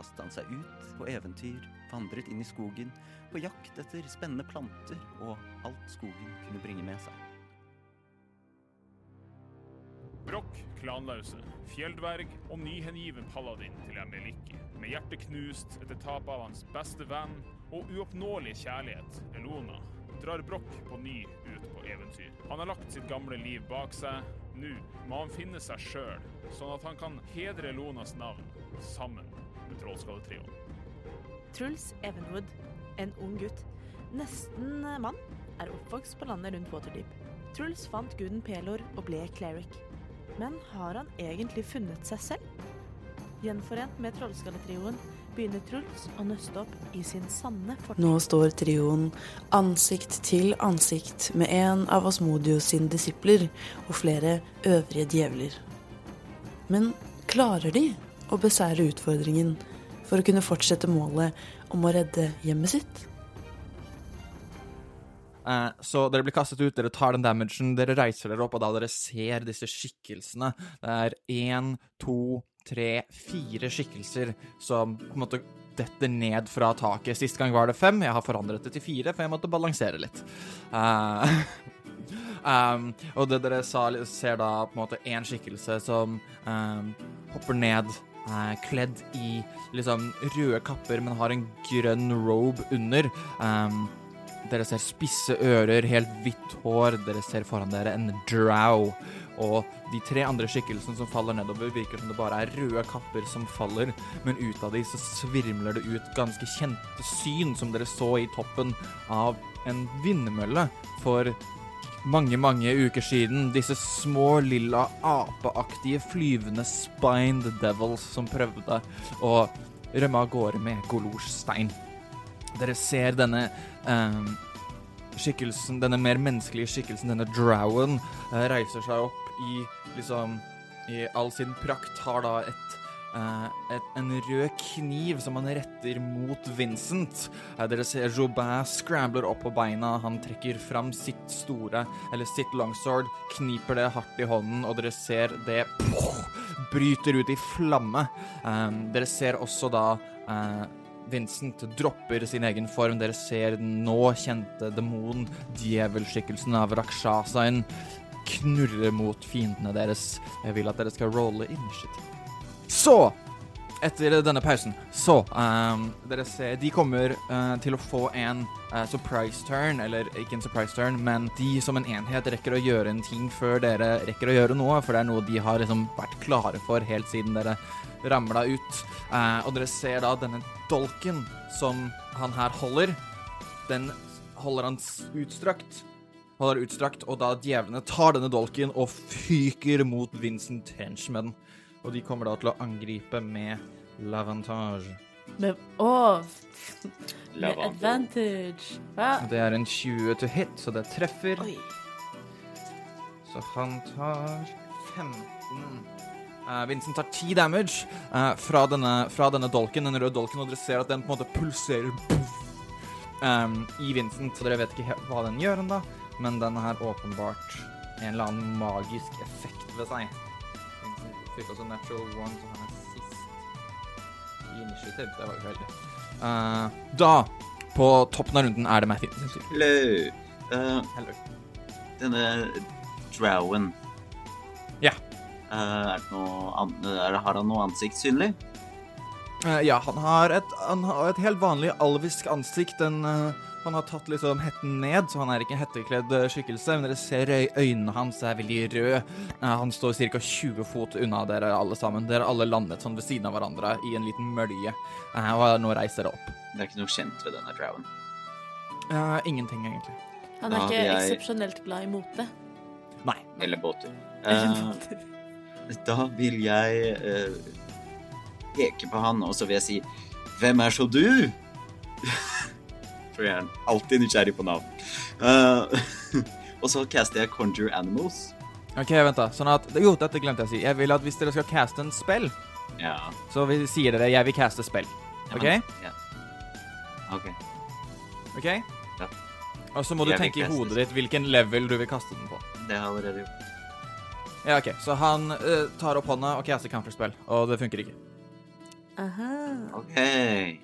kastet han seg ut på eventyr, vandret inn i skogen, på jakt etter spennende planter og alt skogen kunne bringe med seg. Brokk, klanlause, fjelldverg og nyhengiven paladin til Emeliki. Med hjertet knust etter tapet av hans beste venn og uoppnåelige kjærlighet, Elona, drar Brokk på ny ut på eventyr. Han har lagt sitt gamle liv bak seg. Nå må han finne seg sjøl, sånn at han kan hedre Elonas navn sammen Trollskalletrioen. Truls Evenwood, en ung gutt, nesten mann, er oppvokst på landet rundt Waterdeep. Truls fant guden Pelor og ble cleric. Men har han egentlig funnet seg selv? Gjenforent med Trollskalletrioen begynner Truls å nøste opp i sin sanne fortid. Nå står trioen ansikt til ansikt med en av Osmodius sine disipler og flere øvrige djevler. Men klarer de å beseire utfordringen for å kunne fortsette målet om å redde hjemmet sitt? Eh, så dere blir kastet ut, dere tar den damagen, dere reiser dere opp, og da dere ser disse skikkelsene Det er én, to, tre, fire skikkelser som på en måte detter ned fra taket. Sist gang var det fem, jeg har forandret det til fire, for jeg måtte balansere litt. Eh, um, og det dere sa, ser da på en måte én skikkelse som um, hopper ned. Eh, kledd i liksom røde kapper, men har en grønn robe under. Um, dere ser spisse ører, helt hvitt hår. Dere ser foran dere en drow. Og de tre andre skikkelsene som faller nedover, virker som det bare er røde kapper som faller, men ut av de så svirmler det ut ganske kjente syn som dere så i toppen av en vindmølle for mange, mange uker siden. Disse små, lilla, apeaktige, flyvende spined devils som prøvde å rømme av gårde med Golors stein. Dere ser denne eh, skikkelsen, denne mer menneskelige skikkelsen, denne drowen, eh, reiser seg opp i liksom I all sin prakt har da et, et en rød kniv som han retter mot Vincent. Eh, dere ser Jobin scrambler opp på beina, han trekker fram sitt store, eller sitt longsword, kniper det hardt i hånden, og dere ser det bryter ut i flamme. Um, dere ser også da eh, Vincent dropper sin egen form. Dere ser den nå kjente demonen, djevelskikkelsen av Rakshasaen, knurre mot fiendene deres. Jeg vil at dere skal rolle initiativ. Så, etter denne pausen, så um, Dere ser De kommer uh, til å få en uh, surprise turn, eller ikke en surprise turn, men de som en enhet rekker å gjøre en ting før dere rekker å gjøre noe, for det er noe de har liksom vært klare for helt siden dere ramla ut. Uh, og dere ser da denne dolken som han her holder. Den holder han utstrakt. Holder utstrakt, og da djevlene tar denne dolken og fyker mot Vincent Trench med den. Og de kommer da til å angripe med lavantage. Med, Åh, med advantage. Hva? Det er en 20 to hit, så det treffer. Oi. Så han tar 15. Uh, Vincent tar 10 damage uh, fra, denne, fra denne dolken, den røde dolken, og dere ser at den på en måte pulserer puff, em, i Vincent. Så dere vet ikke hva den gjør ennå, men den har åpenbart en eller annen magisk effekt ved seg. Fikk også natural one, så han er sist i initiativ. Det var jo veldig uh, da, på toppen av runden, er det Matthew sin tur. Hello. Uh, Hello. denne drowen Ja. Uh, er det noe an er, Har han noe ansikt synlig? Uh, ja, han har et, han har et helt vanlig alvisk ansikt. Den, eh, han har tatt liksom hetten ned, så han er ikke en hettekledd eh, skikkelse. Men dere ser øynene hans er veldig røde. Eh, han står ca. 20 fot unna dere alle sammen. Dere har alle landet sånn ved siden av hverandre i en liten mølje. Eh, og nå reiser dere opp. Det er ikke noe kjent ved denne drowen. Uh, ingenting, egentlig. Han er ikke jeg- eksepsjonelt glad i mote. Nei. Eller båter. Uh, da vil jeg uh, peke på han, og så vil jeg si Hvem er så du? For jeg er alltid nysgjerrig på navn. Uh, og så caster jeg Conjure Animals. OK, vent, da. Sånn at Jo, dette glemte jeg å si. Jeg vil at hvis dere skal caste en spill, Ja. så vi, sier dere 'jeg vil caste spill'. OK? Ja. OK. Ok? Ja. Og så må du Jeg du tenke i hodet ditt hvilken level du vil kaste den på. Det har jeg allerede gjort. Ja, ok. Så han uh, tar opp hånda og caster counterspill, og det funker ikke. Aha. OK.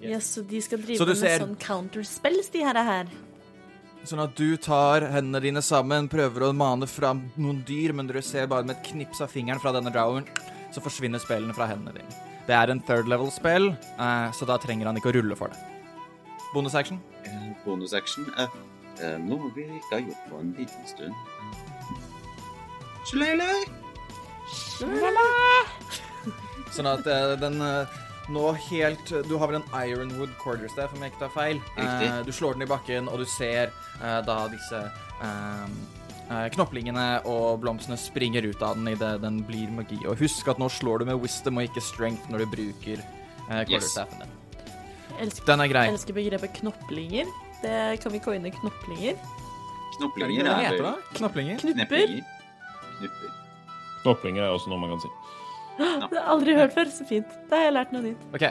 Ja, så de skal drive med ser- sånn counterspells, de her. her. Sånn at du tar hendene dine sammen, prøver å mane fram noen dyr, men dere ser bare med et knips av fingeren fra denne drowen, så forsvinner spillene fra hendene dine. Det er en third level spill, eh, så da trenger han ikke å rulle for det. Bonus action. Eh, Bonusaction er eh, noe vi ikke har gjort på en liten stund. Shalele! Sånn at eh, den eh, nå helt Du har vel en Ironwood quarterstaff, om jeg ikke tar feil. Riktig. Eh, du slår den i bakken, og du ser eh, da disse eh, eh, knoplingene og blomstene springer ut av den idet den blir magi. Og husk at nå slår du med wisdom og ikke strength når du bruker eh, quarterstaffen din. Elsker, Den er grei. jeg elsker begrepet knoplinger. Det kan vi coine knoplinger. Er Knoplinger er det er heter, da? Knoplinger? Knupper. Knupper. Knoplinger er også noe man kan si. Det har jeg aldri hørt før. Så fint. Da har jeg lært noe nytt. OK.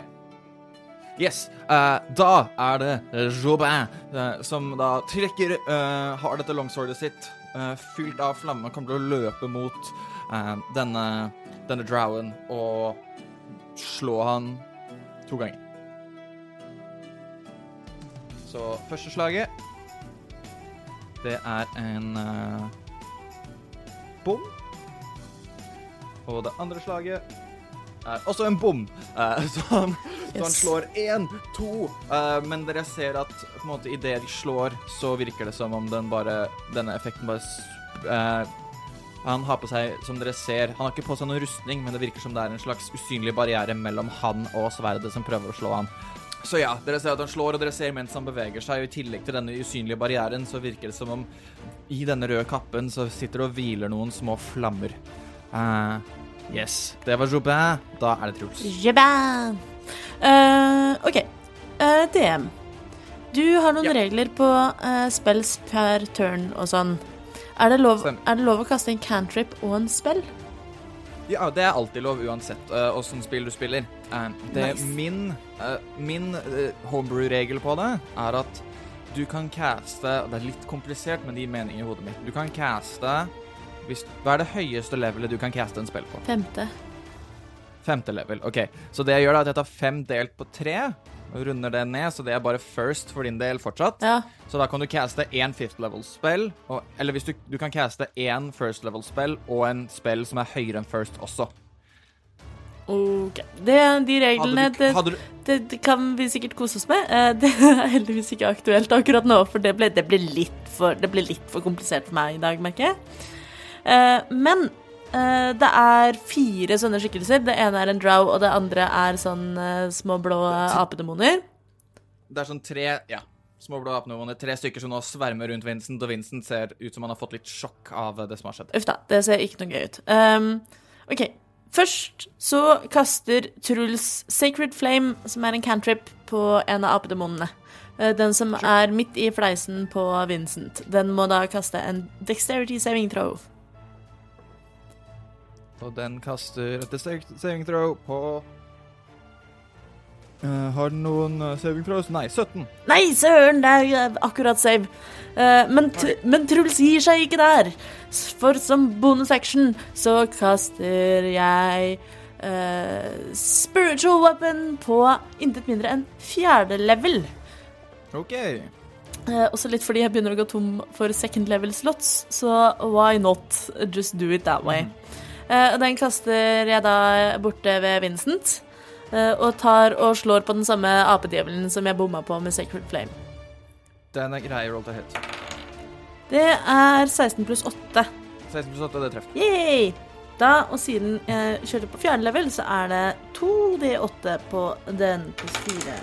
Yes. Uh, da er det Jobin uh, som da trekker uh, Har dette longswordet sitt eh, fylt av flamme, kommer til å løpe mot eh, denne, denne drowen og slå han to ganger. Så første slaget Det er en eh, bom. Og det andre slaget er også en bom. Uh, så, han, så han slår én, to, eh, men dere ser at på en måte idet de slår, så virker det som om den bare, denne effekten bare eh, Han har på seg, som dere ser Han har ikke på seg noen rustning, men det virker som det er en slags usynlig barriere mellom han og sverdet som prøver å slå han. Så ja, dere ser at han slår, og dere ser mens han beveger seg, og i tillegg til denne usynlige barrieren, så virker det som om i denne røde kappen så sitter det og hviler noen små flammer. Eh, yes. Det var Jobin. Da er det Truls. Jobin. Uh, OK. Uh, DM. Du har noen Ja. regler på uh, spells per turn og sånn. Er det, lov, er det lov å kaste en cantrip og en spell? Ja, det er alltid lov uansett uh, åssen spill du spiller. Uh, det, Nice. Min, uh, min eh, homebrew-regel på det er at du kan caste Det er litt komplisert, men det gir mening i hodet mitt. Du kan caste hvis, Hva er det høyeste levelet du kan caste en spill på? Femte. Femte level. OK. Så det jeg gjør, da, at jeg tar fem delt på tre og runder det ned, så det er bare first for din del fortsatt. Ja. Så da kan du caste én fifth level-spill, eller hvis du, du kan caste én first level-spill og en spill som er høyere enn first også. OK. Det, de reglene Hadde du, hadde du, det, det kan vi sikkert kose oss med. Eh, det er heldigvis ikke aktuelt akkurat nå, for det ble, det ble, litt, for, det ble litt for komplisert for meg i dag, merker jeg. Eh, men eh, det er fire sånne skikkelser. Det ene er en drow, og det andre er sånn eh, små blå apedemoner. Det er sånn tre ja, små blå apedemoner. tre stykker som nå svermer rundt Vincent, og Vincent ser ut som han har fått litt sjokk av det som har skjedd. Uff da, det ser ikke noe gøy ut. Um, OK. Først så kaster Truls Sacred Flame, som er en cantrip, på en av apedemonene. Den som er midt i fleisen på Vincent. Den må da kaste en dexterity saving throw. Og den kaster etter saving- throw på Uh, Har den noen eh, saving throws? Nei, 17. Nei, søren, det er akkurat save. Uh, men, men Truls gir seg ikke der. For som bonusaction så kaster jeg spiritual weapon på intet mindre enn fjerde level. OK. Også litt fordi jeg begynner å gå tom for second level slots, så why not just do it that way? Eh, og den kaster jeg da borte ved Vincent, eh, og tar og slår på den samme apedjevelen som jeg bomma på med Sacred Flame. Den er grei roll to hit. Det er 16 pluss 8. 16 pluss 8, det treffer. Yay! Da, og siden jeg kjørte på fjerde level, så er det 2D8 på den pluss 4.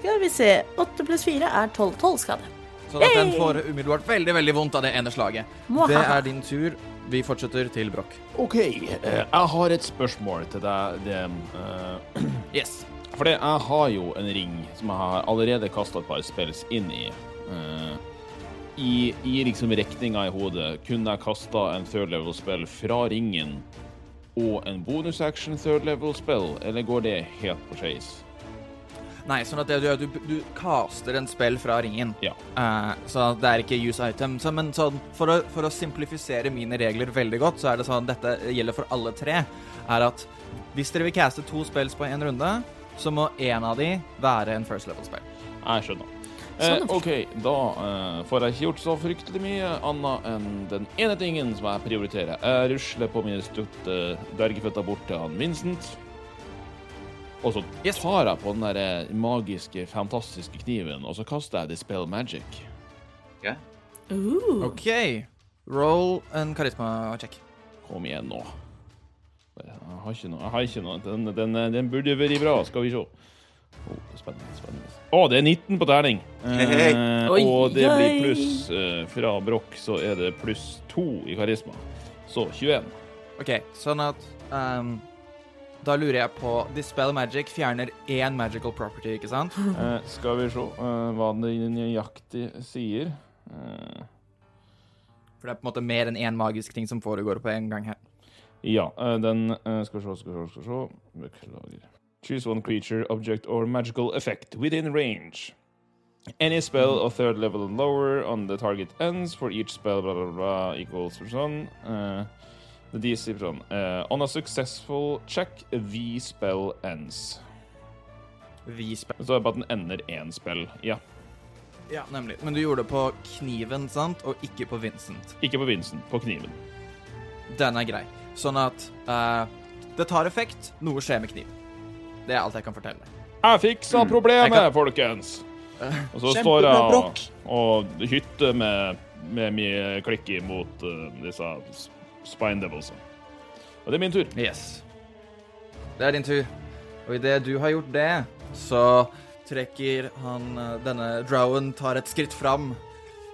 Skal vi se 8 pluss 4 er 12. 12 skade. Så at den får umiddelbart veldig veldig vondt av det ene slaget. Det Mwahaha. er din tur. Vi fortsetter til Broch. OK, eh, jeg har et spørsmål til deg, DM. Eh, Yes. fordi jeg har jo en ring som jeg har allerede kasta et par spills inn i. Eh, I, i liksom rekninga i hodet kunne jeg kasta en third level spill fra ringen og en bonus action third level spill, eller går det helt på skeis? Nei, sånn at det, du, du, du caster en spill fra ringen. Ja. Uh, så det er ikke use item. Så, men sånn, for å, for å simplifisere mine regler veldig godt, så er det sånn dette gjelder for alle tre, er at hvis dere vil caste to spills på en runde, så må én av de være en first level-spill. Jeg skjønner. Eh, Sånn, OK, da eh, får jeg ikke gjort så fryktelig mye annet enn den ene tingen som jeg prioriterer. Jeg rusler på mine støtte dvergeføtter bort til han Vincent. Og så tar jeg på den der eh, magiske, fantastiske kniven, og så kaster jeg Dispel Magic. Uh. OK. Roll en karisma-check. Kom igjen nå. Jeg har ikke noe. Jeg har ikke noe. Den, den, den burde vært bra. Skal vi se. Oh, spennende. spennende. Å, det er 19 på terning. Eh, og det blir pluss eh, fra Broch, så er det pluss 2 i karisma. Så 21. OK, sånn at ehm, Da lurer jeg på Dispel Magic fjerner én magical property, ikke sant? Eh, skal vi se eh, hva det nøyaktig sier. Eh, For det er på en måte mer enn én magisk ting som foregår på en gang her. ja, eh, den eh, Skal vi se, skal vi se, skal vi se. Beklager. Choose one creature, object or magical effect within range. Any spell of third level and lower on the target ends for each spell blah, blah, blah, equals for sånn. Eh, the DC sånn. uh, on a successful check, the spell ends. Så er Det bare at den ender én spill. Ja. Ja, nemlig. Men du gjorde det på kniven, sant? Og ikke på Vincent. Ikke på Vincent, på kniven. Den er grei. Sånn at uh, det tar effekt, noe skjer med kniven. Det er alt jeg kan fortelle. Jeg fiksa problemet, Jeg kan- folkens! Og så står jeg og, og hytter med, med mye klikk imot uh, disse spine devils. Og det er min tur. Yes. Det er din tur. Og idet du har gjort det, så trekker han eh, denne drowen tar et skritt fram.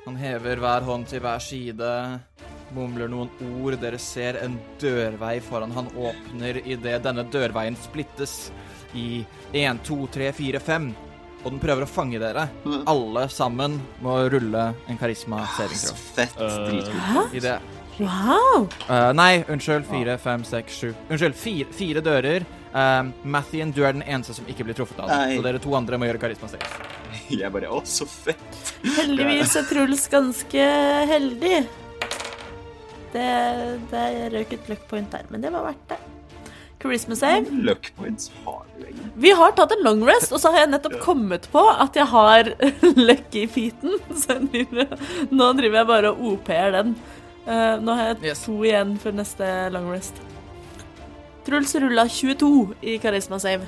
Han hever hver hånd til hver side, mumler noen ord. Dere ser en dørvei foran han åpner idet denne dørveien splittes i én, to, tre, fire, fem. Og den prøver å fange dere. Alle sammen må rulle en karisma saving Så throw. fett. Eh, Dritkult. Wow! Uh, nei, unnskyld. Fire, fem, seks, sju. Unnskyld, fire, fire dører. Um, Mathien, du er den eneste som ikke blir truffet av den. Nei. Så dere to andre må gjøre karisma save. Jeg bare Å, så fett. Heldigvis er Truls ganske heldig. Det, det røk et luck point der, men det var verdt det. Charisma save. Luck points har du egentlig. Vi har tatt en long rest, og så har jeg nettopp kommet på at jeg har lucky feeten. Så nå driver jeg bare og OP-er den. Eh, nå har jeg Yes. to igjen for neste long rest. Truls rulla 22 i karisma save.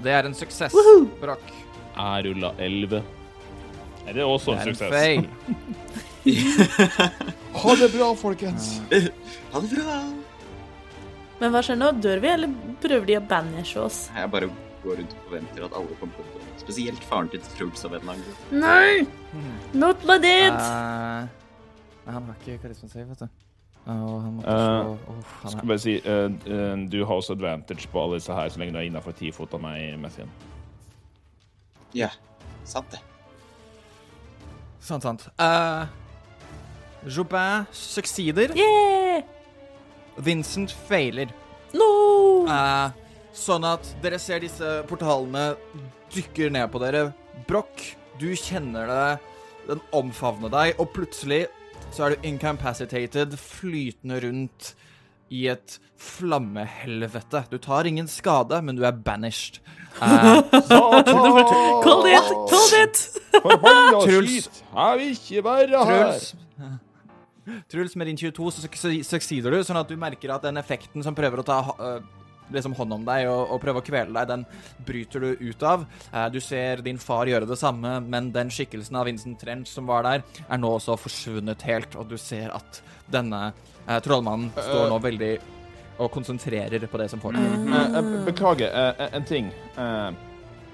Det er en suksess. Woohoo! Brakk. Jeg rulla 11. Er det også en en suksess? Ha det bra, folkens. Ha det bra. Men hva skjer nå? Dør vi, eller prøver de å banishe oss? Jeg bare går rundt og forventer at alle kommer til å dø. Spesielt faren til Truls av en eller annen grunn. Nei! Not my dad! Eh, nei, han har ikke karisma save, vet du. Og han måtte Eh, slå oh, han Skal er bare si, eh, du har også advantage på alle disse her, så lenge du er innafor ti fot av meg, Messien. Ja, sant det. Sant, sant. Uh, Jobin succeeder. Yeah! Vincent failer. No! Uh, sånn at dere ser disse portalene dykker ned på dere. Broch, du kjenner det. Den omfavner deg, og plutselig så er du incapacitated, flytende rundt i et flammehelvete. Du tar ingen skade, men du er banished. Eh, Call it! Call it! Forbanna Truls. skit! Jeg vil ikke være her! Truls med din 22 så succeeder du, sånn at du merker at den effekten som prøver å ta øh, liksom hånd om deg og, og prøve å kvele deg, den bryter du ut av. Eh, du ser din far gjøre det samme, men den skikkelsen av Vincent Trench som var der, er nå også forsvunnet helt, og du ser at denne eh, trollmannen står nå veldig og konsentrerer på det som foregår. Eh, eh, beklager, eh, eh, en ting. Eh,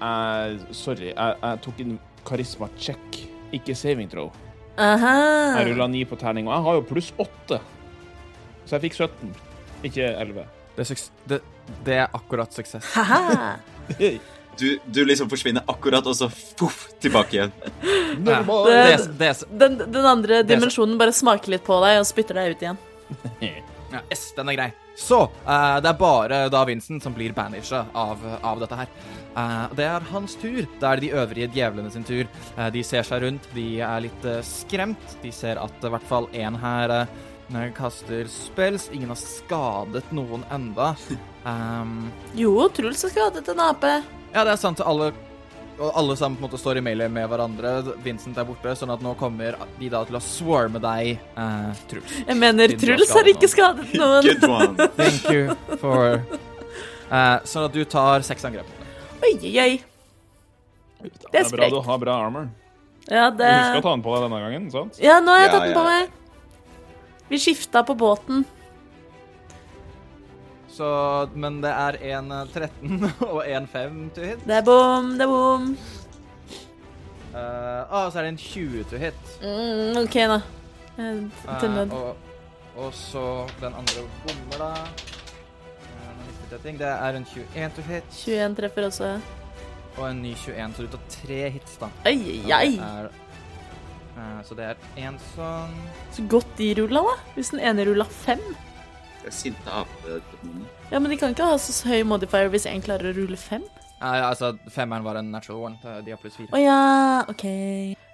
eh, sorry, jeg, tok en karisma-check, ikke saving throw. Aha. Jeg rulla ni på terning, og jeg har jo pluss åtte. Så jeg fikk 17, ikke 11. Det, suks- det, det er akkurat suksess. Du, du liksom forsvinner akkurat, og så poff, tilbake igjen. Det- Det, det, Den, den andre dimensjonen bare smaker litt på deg og spytter deg ut igjen. Ja, yes, den er grei. Så, uh, det er bare da Vincent som blir banisha av, av dette her. Uh, det er hans tur. Da er det de øvrige djevlene sin tur. Uh, de ser seg rundt, de er litt skremt. De ser at i hvert fall én her eh, kaster spells. Ingen har skadet noen enda. Um, Jo, Truls har skadet en ape. ja, det er sant. Alle, alle sammen på en måte står i melee med hverandre. Vincent er borte, sånn at nå kommer de da til å swarme deg, uh, Truls. Jeg mener, Truls har ikke skadet noen. Good one. Thank you for uh, Sånn at du tar seks angrep. Oi, oi, oi. Det er bra sprekt. du har bra armor. Ja, Du det husker å ta den på deg denne gangen, sant? Ja, nå har jeg Ja, tatt den ja, på meg. Vi skifta på båten. Så, men det er en eh, 13 og en 5 to hit. Det er bom, det er bom. Uh, ah, så er det en 20 to hit. Mm, OK, da. Eh, Til nød. Uh, og, og så den andre bommer, da. Det er en 21 to hit 21 treffer også. og en ny 21, så du tar tre hits, da. Oi, oi, oi. Eh, så det er en sånn Så godt de rulla, da. Hvis den ene rulla fem. Det er sinte apedemoner. Ja, men de kan ikke ha så høy modifier hvis en klarer å rulle fem. Nei, altså, femmeren var en natural one. De har pluss fire. Å ja, OK.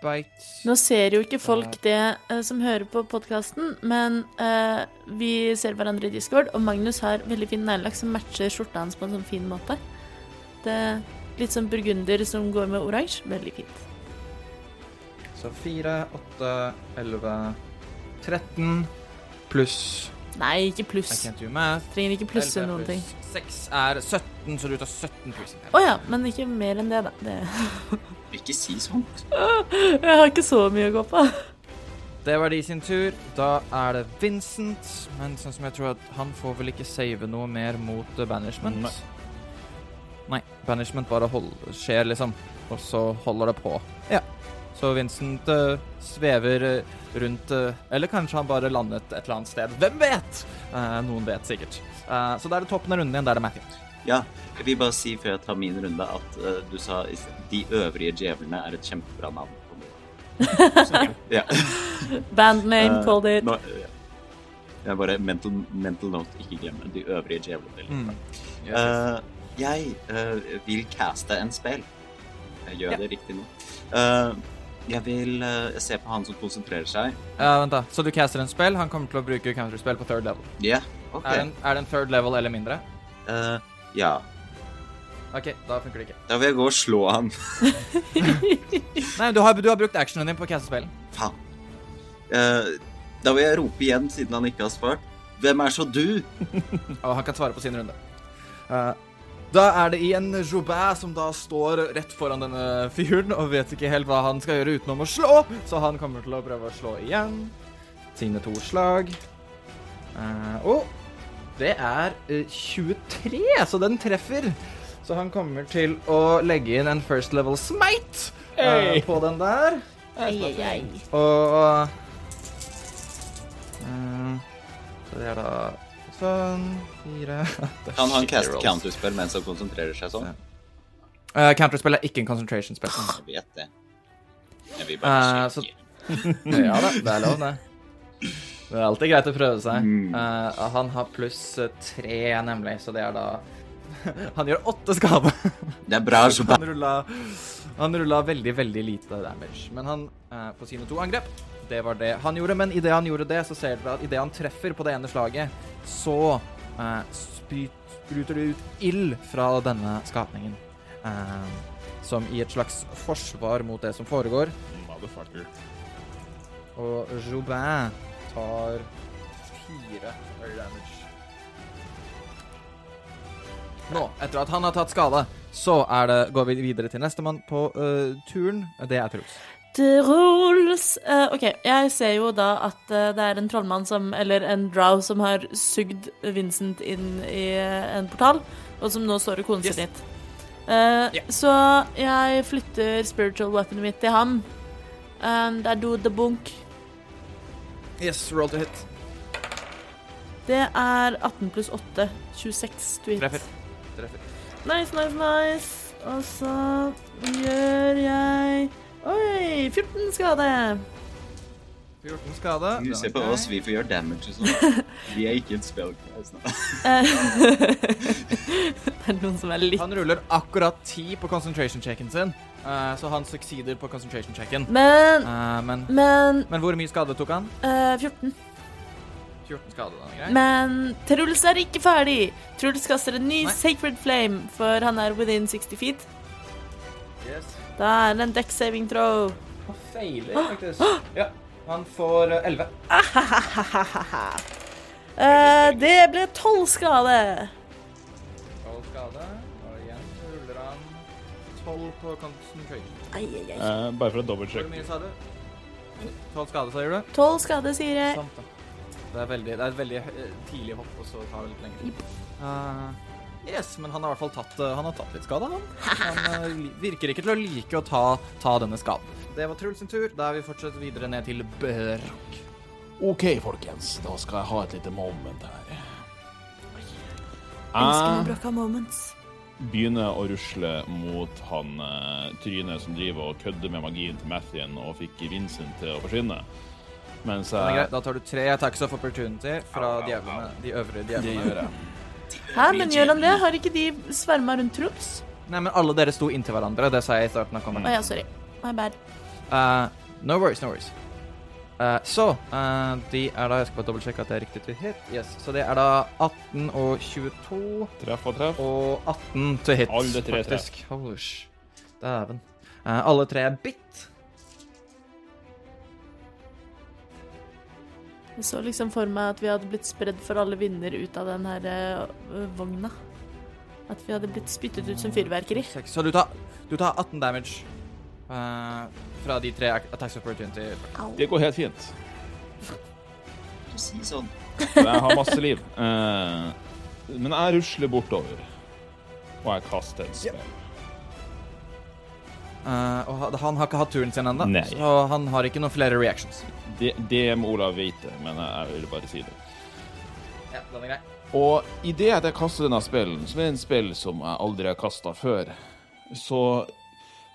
Bite. Nå ser jo ikke folk det uh, som hører på podkasten, men uh, vi ser hverandre i Discord, og Magnus har veldig fin neglelakk som matcher skjorta hans på en sånn fin måte. Det er Litt sånn burgunder som går med oransje. Veldig fint. Så 4, 8, 11, 13 pluss Nei, ikke I pluss. can't do math. Trenger ikke plusse noen ting. 6 er 17, så du tar 17 pluss. Å ja, men ikke mer enn det, da. Det. Ikke si sånt. Jeg har ikke så mye å gå på. Det var de sin tur. Da er det Vincent. Men sånn som jeg tror at han får vel ikke save noe mer mot banishment. Nei. Nei, banishment bare hold, skjer, liksom. Og så holder det på. Ja. Så Vincent uh, svever eh, rundt uh, Eller kanskje han bare landet et eller annet sted. Hvem vet? Uh, noen vet sikkert. Eh, så da er det toppen av runden igjen. Da er det Matthew. Ja, jeg vil bare si før jeg tar min runde, at du sa de øvrige djevlene er et kjempebra navn. ja. Bandname, called it. nå- ja. Jeg bare mental, mental note, ikke glemme de øvrige djevlene. Mm. Eh, jeg eh, vil caste en spill. Jeg gjør det riktig nå. Jeg vil uh, se på han som konsentrerer seg. Ja, vent da. Så du caster en spill. Han kommer til å bruke counterspill på third level. Ja, OK. Er, det en, er det en third level eller mindre? Uh, ja. OK, da funker det ikke. Da vil jeg gå og slå han. Nei, du har, du har brukt actionen din på å caste spillen. Faen. Uh, da vil jeg rope igjen, siden han ikke har svart. Hvem er så du? Og han kan svare på sin runde. Eh, da er det igjen Joubert som da står rett foran denne fyren og vet ikke helt hva han skal gjøre utenom å slå, så han kommer til å prøve å slå igjen. Sine to slag. Uh, og det er eh, 23, så den treffer. Så han kommer til å legge inn en first level smite uh, på den der. Ai, ai, ai. Og uh, Så det er da sånn Fire Kan han caste counterspill mens han konsentrerer seg sånn? Uh, Counterspill er ikke en concentration spill. Jeg vet det. Jeg vil Eh, bare så- ja da, det er lov, det. Det er alltid greit å prøve seg. Mm. Uh, han har pluss eh, tre, nemlig, så det er da Han gjør åtte skade. Det er bra. Han rulla, veldig, veldig lite damage. Men han eh, på sine to angrep Det var det han gjorde. Men idet han gjorde det, så ser dere at idet han treffer på det ene slaget, så eh, spyt, spruter det ut ild fra denne skapningen. Eh, som i et slags forsvar mot det som foregår. Motherfucker. Og Joubin tar fire damage. Nå, etter at han har tatt skade, så det, går vi videre til nestemann på uh, turen. Det er Truls. Truls Uh, OK, jeg ser jo da at uh, det er en trollmann som Eller en drow som har sugd Vincent inn i uh, en portal, og som nå står og koser Yes. litt. Eh, Yeah. Så jeg flytter spiritual weaponet mitt til ham. Det er do the bunk. Yes, roll to hit. Det er 18 pluss 8. 26 to hit. Treffer. Treffer. Nice, nice, nice. Og så gjør jeg Oi, 14 skade. 14 skade. Du ser på oss, vi får gjøre damage og sånn. Vi er ikke et spellcast. Eh, det er noen som er litt Han ruller akkurat 10 på concentration checken sin, uh, så han succeeder på concentration checken. Men, uh, men, men men hvor mye skade tok han? Uh, 14. 14 skade, da, greit? Men Truls er ikke ferdig. Truls kaster en ny Nei. sacred flame, for han er within 60 feet. Yes. Da er det en deck saving throw. Han feiler, faktisk. Ja, han får elleve. 11. Eh, det ble 12 skade. 12 skade, og igjen ruller han 12 på kanten ai. Eh, bare for å Hvor dobbeltsjekke. mye sa du? 12 skade, sier du? 12 skade, sier jeg. Sant, da. Det er, veldig, det er et veldig eh, tidlig hopp, og så tar det litt lengre tid. Eh, yes, men han har i hvert fall tatt, eh, han har tatt litt skade, han. Han eh, virker ikke til å like å ta, ta denne skaden. Det var Truls sin tur. Da er vi fortsatt videre ned til Børk. OK, folkens. Da skal jeg ha et lite moment her. Jeg moments. begynner å rusle mot han uh, trynet som driver og kødder med magien til Mathien og fikk Vincent til å forsvinne. Mens jeg. Da tar du tre attacks of opportunity fra djevlene, de øvrige Det gjør jeg. Hæ, men gjør han det? Har ikke de sverma rundt Truls? Nei, men alle dere sto inntil hverandre. Det sa jeg i starten av Å oh, ja, sorry. My bad. Uh, no worries, no worries. Uh, så uh, de er da Jeg skal bare dobbeltsjekke at det er riktig til hit. Yes, Så det er da 18 og 22 Treff og treff. og 18 til hit. Alle tre faktisk. Holy. Dæven. Eh, alle tre er bit. Jeg så liksom for meg at vi hadde blitt spredd for alle vinder ut av den her øh, vogna. At vi hadde blitt spyttet ut som fyrverkeri. Seks. Så du tar, du tar 18 damage eh, fra de tre attacks of opportunity. Det går helt fint. Si sånn. Jeg har masse liv. Uh, men jeg rusler bortover, og jeg kaster et spill. Uh, og han har ikke hatt turen sin ennå, så han har ikke noen flere reactions. Det, må Olav vite, men jeg, ville vil bare si det. Ja, den er grei. Og idet jeg kaster denne spillen, som er en spill som jeg aldri har kasta før, så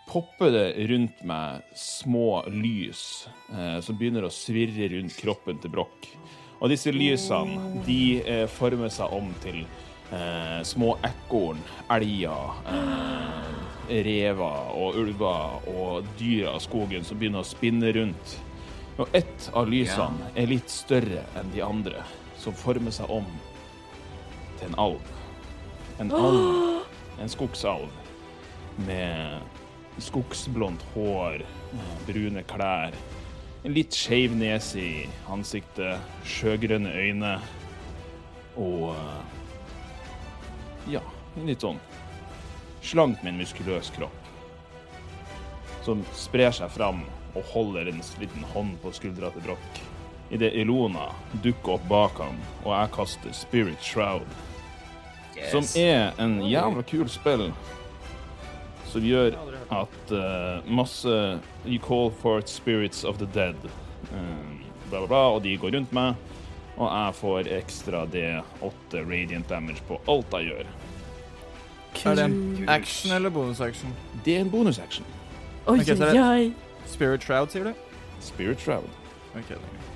popper det rundt meg små lys eh, som begynner å svirre rundt kroppen til Broch. Og disse lysene de eh, former seg om til eh, små ekorn, elger, eh, rever og ulver og dyr av skogen som begynner å spinne rundt. Og ett av lysene er litt større enn de andre, som former seg om til en alv. En alv. En skogsalv med skogsblondt hår, eh, brune klær, en litt skeiv nese i ansiktet, sjøgrønne øyne og eh, Ja, en litt sånn slank, men muskuløs kropp. Som sprer seg fram og holder en liten hånd på skuldra til Broch. Idet Ilona dukker opp bak ham, og jeg kaster Spirit Shroud. Som er en jævla kul spill. Som gjør at uh, masse You call forth spirits of the dead. Um, bla, bla, bla, og de går rundt meg. Og jeg får ekstra D8 radiant damage på alt jeg gjør. Er det en action eller bonusaction? Det er en bonusaction. Oi, okay, oi, oi. Spirit shroud, sier du? Spirit Shroud. Okay, er.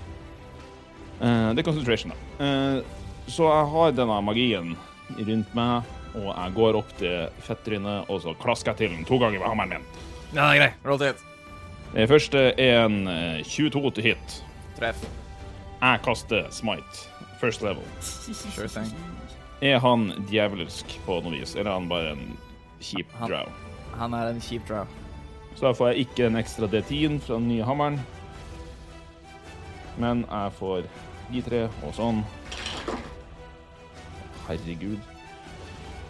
Eh, det er concentration, da. Uh, så jeg har denne magien rundt meg, og jeg går opp til fettrynet, og så klasker jeg til den to ganger med hammeren min. Ja, det er greit. Roll til hit. Det første er en eh, 22 til hit. Treff. Jeg kaster smite. First level. Sure thing. Er han djevelsk på noe vis, eller er han bare en kjip Han- drow? Han er en kjip drow. Så da får jeg ikke en ekstra D10 fra den nye hammeren. Men jeg får de tre og sånn. Herregud.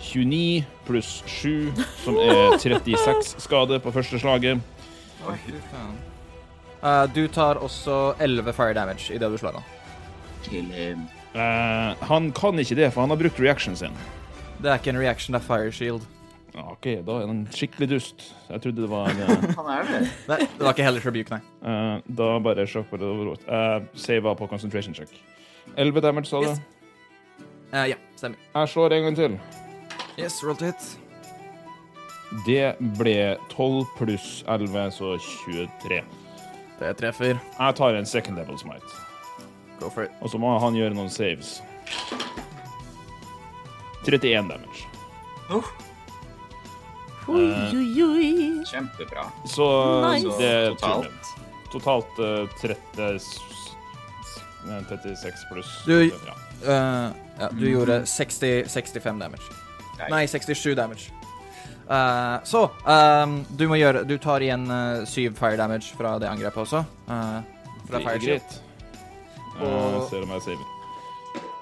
29 pluss 7, som er 36 skade på første slaget. Oi, faen. Eh, du tar også 11 fire damage idet du slår han. Uh. Eh, han kan ikke det, for han har brukt reactionen sin. Det er ikke en reaction, det er fire shield. Ja, OK, da er han skikkelig dust. Jeg trodde det var eh, Han er det. Nei, det var ikke heller rebuke, nei. eh, Da bare sjokk på det overråd. Jeg sava på concentration check. 11 damage, sa du? Yes. Eh, ja, stemmer. Jeg slår en gang til. Yes, roll to hit. Det ble 12 pluss 11, så 23. Det treffer. Jeg tar en second level smite. Go for it. Og så må han gjøre noen saves. 31 damage. Oi, eh, oi, oi. Kjempebra. Så nice. det er totalt Totalt uh, 30, 36 pluss. Du, ja. Eh, ja, du mm. gjorde 60, 65 damage. Nei. Nei 67 damage. Uh, så um, du må gjøre Du tar igjen uh, syv fire damage fra det angrepet også. Uh, fra fire greit. Og, ser om jeg saver.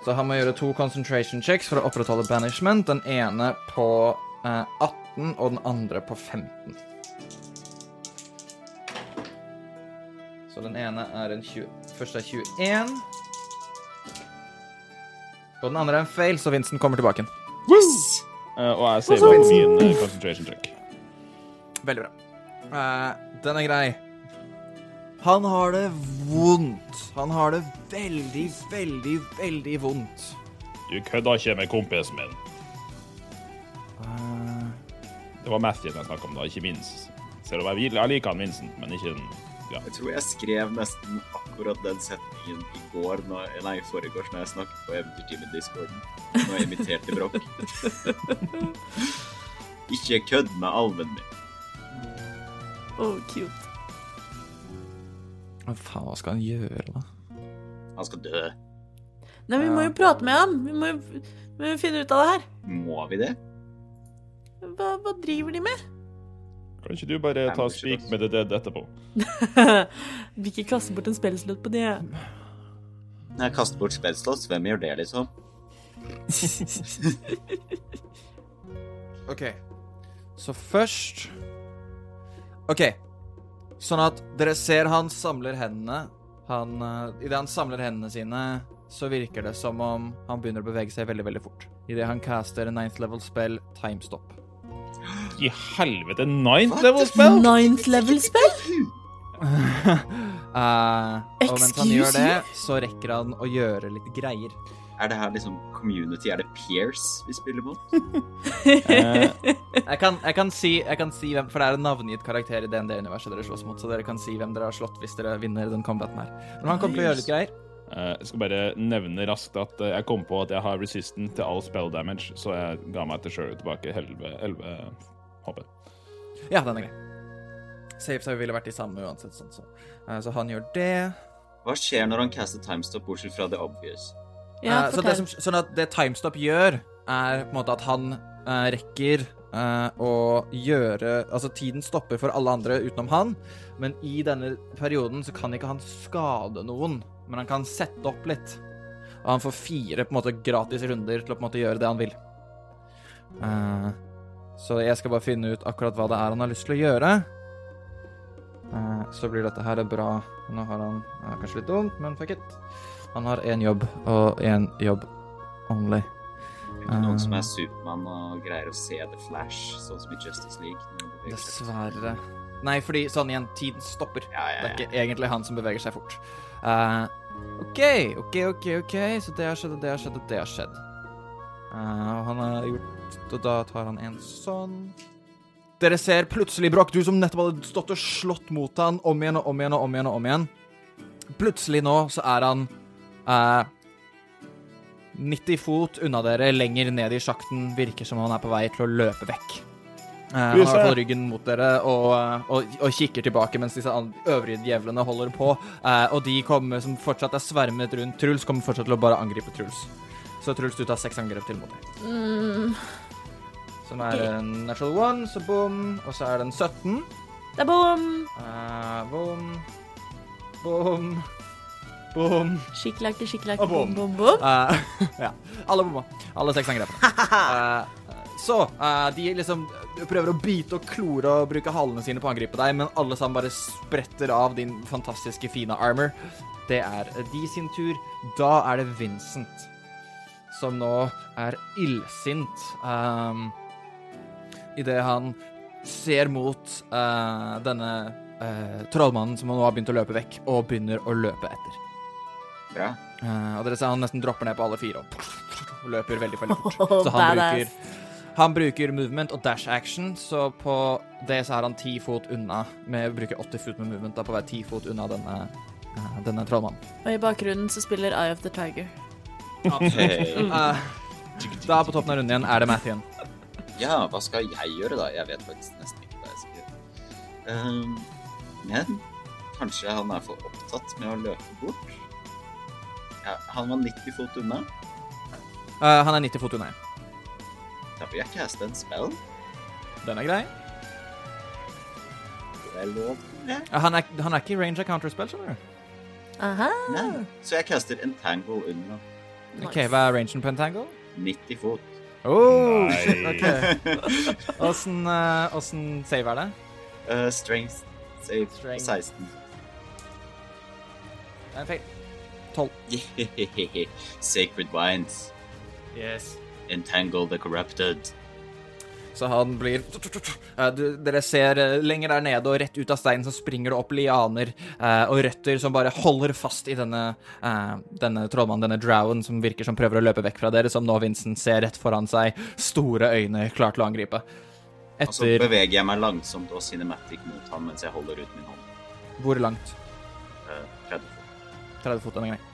Så han må gjøre to concentration checks for å opprettholde banishment. Den ene på 18 13 og den andre på 15. Så den ene er en 20, første er 21. Og den andre er en fail, så Vincent kommer tilbake. Yes! Uh, og jeg ser på min uh, concentration check. Veldig bra. Uh, den er grei. Han har det vondt. Han har det veldig, veldig, veldig vondt. Du kødda ikke med kompisen min. Uh, det var Matthew jeg snakka om, da, ikke minst. Selv om jeg, jeg liker han Vincent, men ikke den ja. Jeg tror jeg skrev nesten akkurat den setningen i går, når, nei, i forgårs, når jeg snakket på Eventyrteamet Discorden. Når jeg imiterte Brokk. Ikke kødd med alven min. Oh, cute. Hva faen, hva skal han gjøre, da? Han skal dø. Nei, vi må jo prate med ham. Vi må jo vi må finne ut av det her. Må vi det? Hva, hva driver de med? Kan ikke du bare ta Ambush Speak med the Dead etterpå? Vil ikke kaste bort en spellslott på det. Når jeg kaster bort spellslott. hvem gjør det, liksom? OK. Så først OK. Sånn at dere ser han samler hendene. Han uh, Idet han samler hendene sine, så virker det som om han begynner å bevege seg veldig, veldig fort. Idet han caster ninth level spell timestop. I helvete, ninth level spell? Ninth level spell? uh, og mens han gjør det, så rekker han å gjøre litt greier. Er det her liksom community? Er det peers vi spiller mot? Eh, Jeg kan, jeg kan, si, jeg kan si hvem For det er en navngitt karakter i DND-universet dere slåss mot, så dere kan si hvem dere har slått hvis dere vinner den combaten her. Men han kommer til å gjøre litt greier. eh, jeg skal bare nevne raskt at jeg kom på at jeg har resistant til all spell damage, så jeg ga meg til sjøl tilbake 11 HP. Ja, den er grei. Safe vi ville vært de samme uansett, sånn så. Eh, så han gjør det. Hva skjer når han caster timestop, bortsett fra det obvious? Ja, uh, så det som, sånn at det timestop gjør, er på en måte at han uh, rekker eh, å gjøre Altså, tiden stopper for alle andre utenom han, men i denne perioden så kan ikke han skade noen, men han kan sette opp litt. Og han får fire på en måte gratis runder til å på en måte gjøre det han vil. Eh, så jeg skal bare finne ut akkurat hva det er han har lyst til å gjøre. Eh, så blir dette her bra. Nå har han kanskje litt dumt, men fuck it. Han har én jobb, og én jobb only. Ikke noen som Eh. er Supermann og greier å se The Flash, sånn som i Justice League. Dessverre. Nei, fordi sånn igjen, tiden stopper. Ja, Det ja, er ikke egentlig han som beveger seg fort. Uh, OK, OK, OK, OK. Så det har skjedd, og det har skjedd, og det har skjedd. Uh, han har gjort Og da tar han en sånn. Dere ser plutselig Bråk, du som nettopp hadde stått og slått mot han om igjen og om igjen og om igjen. og om igjen. Plutselig nå så er han eh, 90 fot unna dere, lenger ned i sjakten. Virker som han er på vei til å løpe vekk. Eh, han har fått ryggen mot dere og, og, og kikker tilbake mens disse øvrige djevlene holder på. Eh, og de kommer som fortsatt er svermet rundt Truls, kommer fortsatt til å bare angripe Truls. Så Truls, du tar seks angrep til mot deg. Mm, Som er en natural one, så bom. Og så er det en 17. det er bom! Uh, bom. Bom. Bom. Skikkelakke, skikkelakke, Og bom. bom, bom, bom. Eh, ja. Alle bomma. Alle seks angrepene. uh, så uh, de liksom prøver å bite og klore og bruke halene sine på å angripe deg, men alle sammen bare spretter av din fantastiske, fine armor. Det er de sin tur. Da er det Vincent som nå er illsint. Um, Idet han ser mot uh, denne uh, trollmannen som han nå har begynt å løpe vekk, og begynner å løpe etter. Bra. Uh, og dere ser han nesten dropper ned på alle fire og, og løper veldig veldig fort. Oh, Så han bruker, Han bruker movement og dash action, så på det så er han ti fot unna. Med bruker 80 fot med movement, da på hver ti fot unna denne, eh, denne trollmannen. Og i bakgrunnen så spiller Eye of the Tiger. Hey. Eh, da på toppen av runden igjen er det Mathien. Ja, hva skal jeg gjøre, da? Jeg vet faktisk nesten ikke hva jeg skal gjøre. Ehm, men kanskje han er for opptatt med å løpe bort? Ja, han var 90 fot unna. Uh, han er 90 fot unna. Da vil jeg caste en spell. Den er grei. Det er lov til det? Uh, han, er, han er ikke i range av counterspell, skjønner du. Aha. Nei. Så jeg caster entangle under OK, hva er rangen på Entangle? 90 fot. Oh, shit, OK. Åssen uh, save er det? Uh, strength save Strength. 16. Det er en feil. Sacred vines. Yes. Entangle the corrupted. Så han blir Eh, Dere ser eh, lenger der nede og rett ut av steinen så springer det opp lianer eh, og røtter som bare holder fast i denne, denne trollmannen, denne drowen, som virker som prøver å løpe vekk fra dere, som nå Vincent ser rett foran seg, store øyne klar til å angripe. Og så beveger jeg meg langsomt og cinematic mot han mens jeg holder ut min hånd. Hvor langt? Uh, 30 fot. 30 fot, den er grei.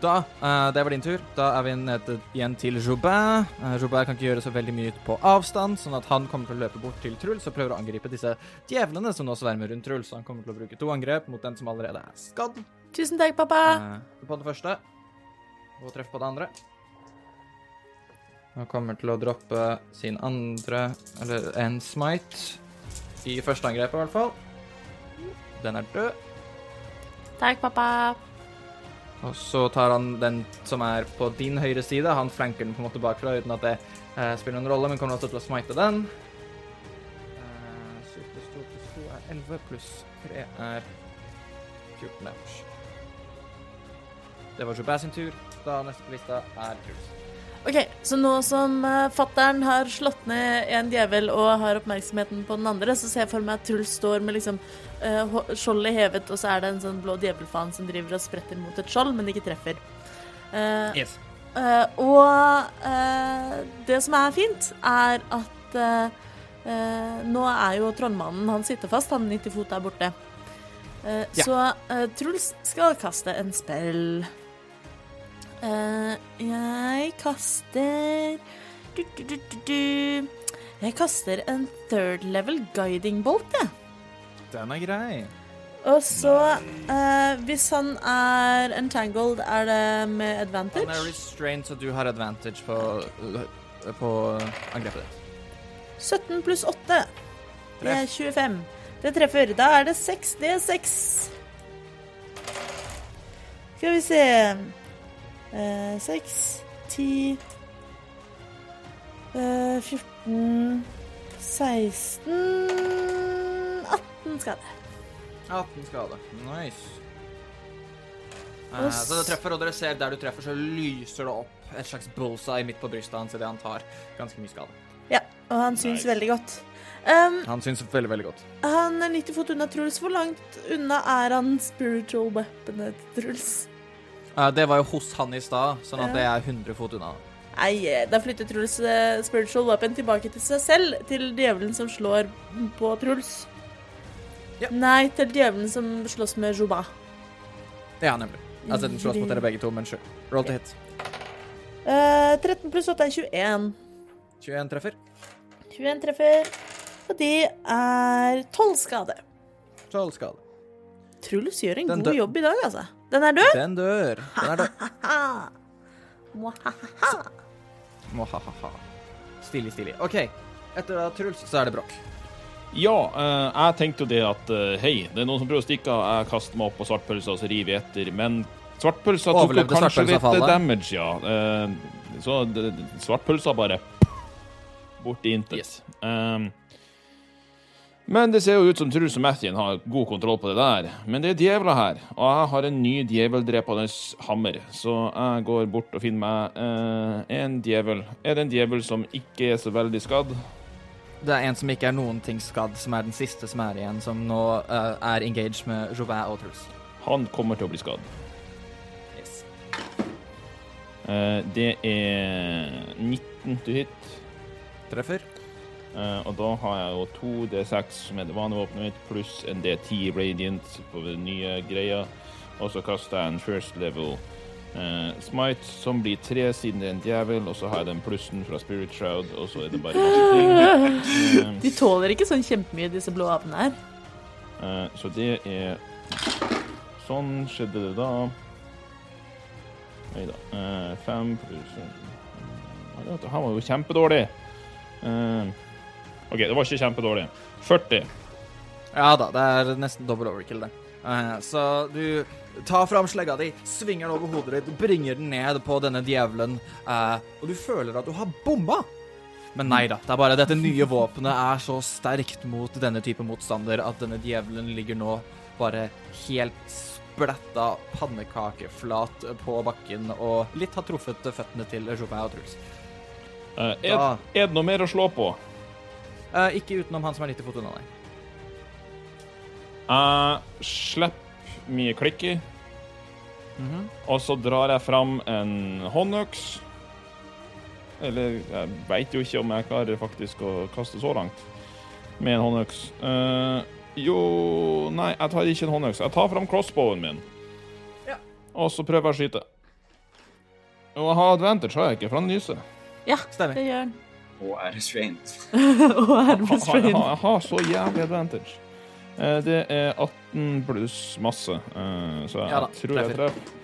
Da, uh, det var din tur. Da er vi nede igjen til Joubert. Uh, Joubert kan ikke gjøre så veldig mye på avstand, sånn at han kommer til å løpe bort til Truls og prøver å angripe disse djevlene som nå svermer rundt Truls. Han kommer til å bruke to angrep mot den som allerede er skadd. Tusen takk, pappa. Uh, på det første. Og treff på det andre. Han kommer til å droppe sin andre, eller en smite, i første angrepet i hvert fall. Den er død. Takk, pappa. Og så tar han den som er på din høyre side. Han flanker den på en måte bakfra uten at det eh, spiller noen rolle, men kommer også til å smite den. Eh, 7 pluss 2 pluss 2 er 11, pluss 3 er 14 damage. Det var Joubert sin tur. Da neste på lista er Truls. Ok, Så nå som uh, fattern har slått ned en djevel og har oppmerksomheten på den andre, så ser jeg for meg at Truls står med liksom uh, skjoldet hevet, og så er det en sånn blå djevelfan som driver og spretter mot et skjold, men ikke treffer. Uh, Yes. Uh, og det som er fint, er at nå er jo trollmannen Han sitter fast, han 90 fot der borte. Ja. Så Truls skal kaste en spell. Eh, jeg kaster du, du, du. Jeg kaster en third level guiding bolt, jeg. Den er grei. Og så, uh, hvis han er entangled, er det med advantage? Han er restrained, så du har advantage på, på angrepet ditt. 17 pluss 8. Det er 25. Det treffer. Da er det 6 D6. Skal vi se eh, 6, 10 eh, 14 16 18 skade. 18 skade. Nice. Eh, så det treffer, og dere ser der du treffer, så lyser det opp et slags bullseye midt på brystet hans idet han tar ganske mye skade. Ja, og han syns Nice. veldig godt. Um, Han syns veldig, veldig godt. han er 90 fot unna Truls. Hvor langt unna er han spiritual weaponet Truls? Eh, det var jo hos han i stad, sånn at det er 100 fot unna. Nei, eh, da flytter Truls eh, spiritual weapon tilbake til seg selv, til djevelen som slår på Truls. Ja. Nei, til djevelen som slåss med Juba. Ja, nemlig. Altså, den slåss mot dere begge to, men sure. Roll to hit. Uh, 13 pluss 8 er 21. 21 treffer. 21 treffer, og de er 12 skade. 12 skade. Truls gjør en Den god jobb i dag, altså. Den er død. Den dør. Den er død. Mohahaha. Stilig, stilig. OK. Etter da Truls, så er det Brokk. Ja, eh, jeg tenkte jo det at eh, hei, det er noen som prøver å stikke av. Jeg kaster meg opp på svartpølsa og så river jeg etter. Men svartpølsa tok jo kanskje litt eh, damage, ja. Eh, så svartpølsa bare bort i intet. Yes. Um, men det ser jo ut som Truls og Mathien har god kontroll på det der. Men det er djevler her, og jeg har en ny djeveldrepende hammer. Så jeg går bort og finner meg eh, en djevel. Er det en djevel som ikke er så veldig skadd? Det er en som ikke er noen ting skadd, som er den siste som er igjen, som nå eh, er engaged med Joubert og Truls. Han kommer til å bli skadd. Yes. Eh, det er 19 til hit. Treffer. Eh, og da har jeg jo to D6 som er det vanlige våpenet mitt, pluss en D10 Radiant på den nye greia. Og så kaster jeg en first level uh, smite, som blir tre siden det er en djevel. Og så har jeg den plussen fra Spirit Shroud, og så er det bare masse ting. Eh, De tåler ikke sånn kjempemye, disse blå apene her. Uh, så det er Sånn skjedde det da. Nei da. Fem pluss Han var jo kjempedårlig. Eh, OK, det var ikke kjempedårlig. 40. Ja da, det er nesten dobbel overkill, det. Eh, så du tar fram slegga di, svinger den over hodet ditt, bringer den ned på denne djevelen, eh, og du føler at du har bomma. Men nei da, det er bare dette nye våpenet er så sterkt mot denne type motstander at denne djevelen ligger nå bare helt splatta pannekakeflat på bakken og litt har truffet føttene til Jopin og Truls. Uh, er, er det noe mer å slå på? Eh, ikke utenom han som er 90 fot unna deg. Jeg slipper mye klikk i, -hmm. og så drar jeg fram en håndøks. Eller jeg veit jo ikke om jeg klarer faktisk å kaste så langt med en håndøks. Uh, jo Nei, jeg tar ikke en håndøks. Jeg tar fram crossbowen min, Ja. og så prøver jeg å skyte. Og jeg har advantage, har jeg ikke, for han nyser. Ja, Stemmer. det gjør den. Og er restrained. Og er restrained. har, jeg har, så jævlig advantage. Eh, Det er 18 pluss masse, eh, så jeg Ja da, tror jeg treffer.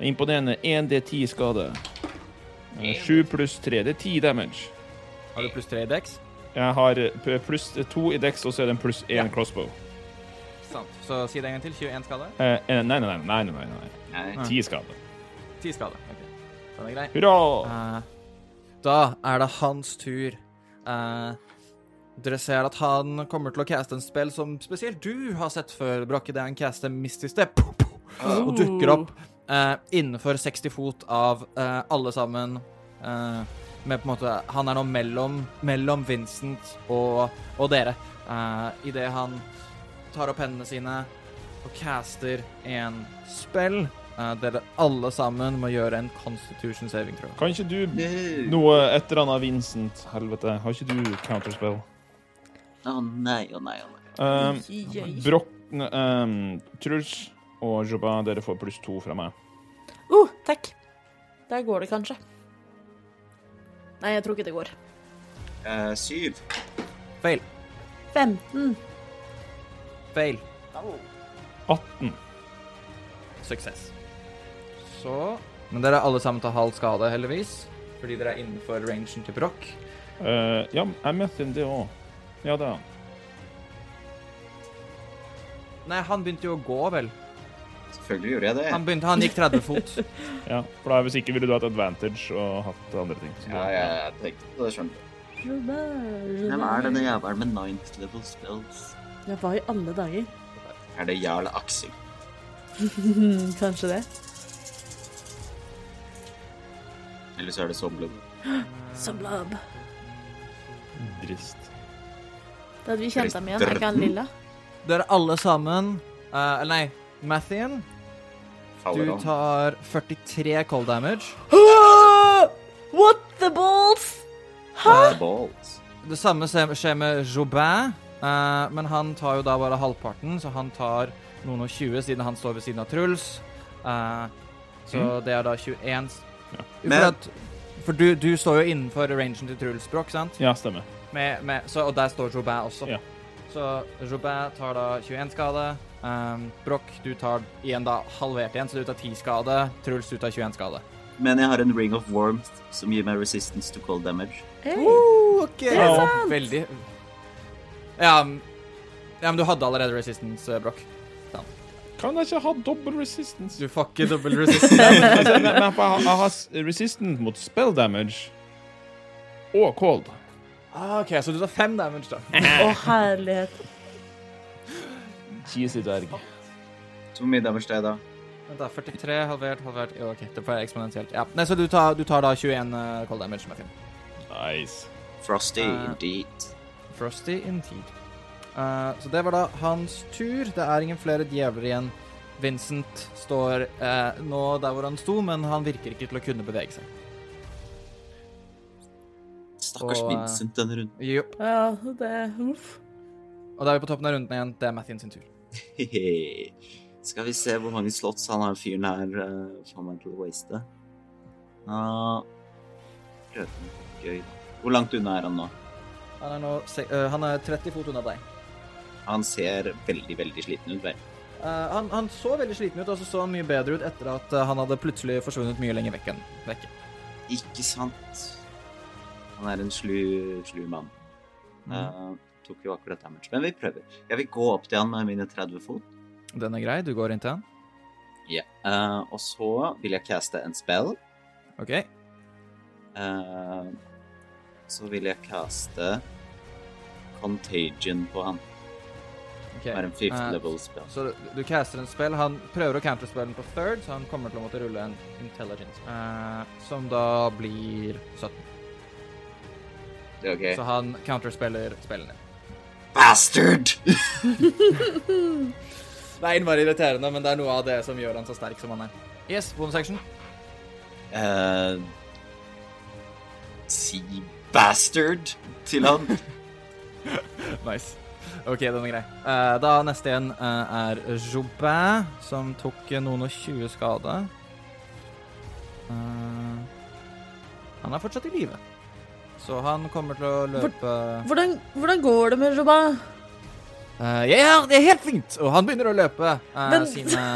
Imponerende 1D10 skade. 7 pluss 3, det er 10 damage. Har du pluss 3 i dex? Jeg har eh, pluss 2 i dex, og så er det en pluss 1 Ja. crossbow. Sant. Så si det en gang til. 21 skade. Eh, eh, nei, nei, nei, nei, nei, nei, nei. Nei. 10 skade. 10 skade. Ok, Den er grei. Hurra! Eh, da er det hans tur. Eh, dere ser at han kommer til å caste en spill som spesielt du har sett før, Brakke. Det er caster Misty Step. Og dukker opp eh, innenfor 60 fot av eh, alle sammen. Eh, med på en måte Han er nå mellom, mellom Vincent og, og dere. Eh, Idet han tar opp hendene sine og caster en spill. Eh, dere alle sammen må gjøre en Constitution saving throw. Kan ikke du No. noe et eller annet Vincent, helvete? Har ikke du counterspell? Å nei, å nei, å nei. Um, Broch, Um, Truls og Joba dere får pluss to fra meg. Uh, takk. Der går det kanskje. Nei, jeg tror ikke det går. Uh, syv. Feil. 15. Feil. 18. Suksess. Så Men dere er alle sammen til halv skade, heldigvis. Fordi dere er innenfor rangen til Broch. Uh, ja, jeg møtte en det òg. Ja, det er han. Nei, han begynte jo å gå, vel. Selvfølgelig gjorde jeg det. Han, begynte, han gikk 30 fot. Ja, for da Hvis ikke ville du hatt advantage og hatt andre ting. Så Ja, jeg, jeg tenkte på det, skjønner du. Hvem er denne jævelen med ninth level spells? Ja, hva i alle dager? Er det Jarl Aksel? Kanskje det. Eller så er det Somblom. Sublab. Drist. Da hadde vi kjent ham igjen. Er ikke han lilla? Dere alle sammen eh, Eller nei, Mathien, du tar 43 cold damage. What the balls? The balls. Det samme skjer med Jobin, uh, men han tar jo da bare halvparten, så han tar noen og 20 siden han står ved siden av Truls. Uh, så det er da 21 s- Men, For, at, for du, du står jo innenfor rangen til Truls Broch, sant? Ja, stemmer. Med, med, så, og der står Jobin også. Ja. Så Jobin tar da 21 skade. Um, Broch, du tar igjen da halvert igjen, så du tar 10 skade. Truls, du tar 21 skade. Men jeg har en ring of warmth som gir meg resistance to cold damage. Hey. ok. Det er sant! Veldig ja, ja, men du hadde allerede resistance, Broch. Kan jeg ikke ha double resistance? Du får ikke double resistance. Men, jeg har, jeg har resistance mot spell damage og cold. ah, OK, så du tar fem damage, da. Å, herlighet. Cheesy dverg. Hvor mye damage det er da? Vent da, 43 halvert, halvert Jo, OK, det får jeg eksponentielt. Ja. Nei, så du tar, du tar da 21 uh, cold damage som er fint. Nice. Frosty, uh, indeed. Frosty indeed. Uh, så det var da hans tur. Det er ingen flere djevler igjen Vincent står uh, nå der hvor han sto, men han virker ikke til å kunne bevege seg. Stakkars Og, eh, Vincent denne runden. Jo. Ja, det Uff. Og da er vi på toppen av runden igjen. Det er Mathien sin tur. Skal vi se hvor mange slotts han har fyren her uh, får meg til å waste. Uh, gøy, da. Hvor langt unna er han nå? Han er nå eh, han er 30 fot unna deg. Han ser veldig, veldig sliten ut. Eh, han, han så veldig sliten ut, og så så han mye bedre ut etter at eh, han hadde plutselig forsvunnet mye lenger vekk enn vekke. Ikke sant? Han er en slu, slu mann. Mm. Uh, tok jo akkurat damage. Men vi prøver. Jeg vil gå opp til han med mine 30 fot. Den er grei. Du går inn til han. Ja. Uh, og så vil jeg caste en spell. OK. Uh, så vil jeg caste Contagion på han. Ok. Det er en fifth uh, level spell. Så du, du caster en spill. Han prøver å counterspille den på third, så han kommer til å måtte rulle en intelligence. uh, som da blir 17. Det er. Så han counterspiller spillene. Bastard! Det er innmari irriterende, men det er noe av det som gjør han så sterk som han er. Yes, bonus action. Uh, si bastard til han. Nice. OK, den er grei. Uh, da neste igjen uh, er Jobin, som tok eh, noen og 20 skade. Uh, han er fortsatt i live. Så han kommer til å løpe Hvordan, hvordan går det med Jobin? jeg Ja, det er helt fint! Og han begynner å løpe Men- sine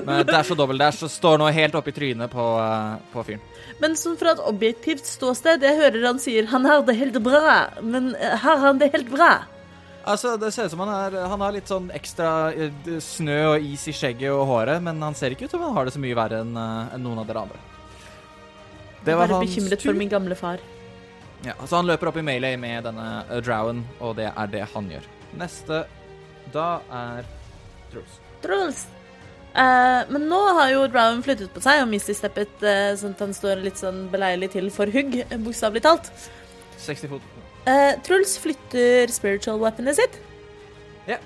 med dash og dobbel dash, og står nå helt oppe i trynet på, eh, på fyren. Men sånn fra et objektivt ståsted, jeg hører han sier han har det helt bra, men eh, har han det helt bra? Altså, Det ser ut som han, er, han har litt sånn ekstra eh, snø og is i skjegget og håret, men han ser ikke ut som han har det så mye verre enn en noen av dere andre. Det Jeg var bare hans bekymret tur. for min gamle far. Ja, så han løper opp i melee med denne uh, drowen, og det er det han gjør. Neste da er Truls. Truls. Uh, men nå har jo Drowen flyttet på seg og Misty-steppet, uh, sånn at han står litt sånn beleilig til for hugg, eh, bokstavelig talt. 60 fot. Eh, Truls flytter spiritual weaponet sitt Ja.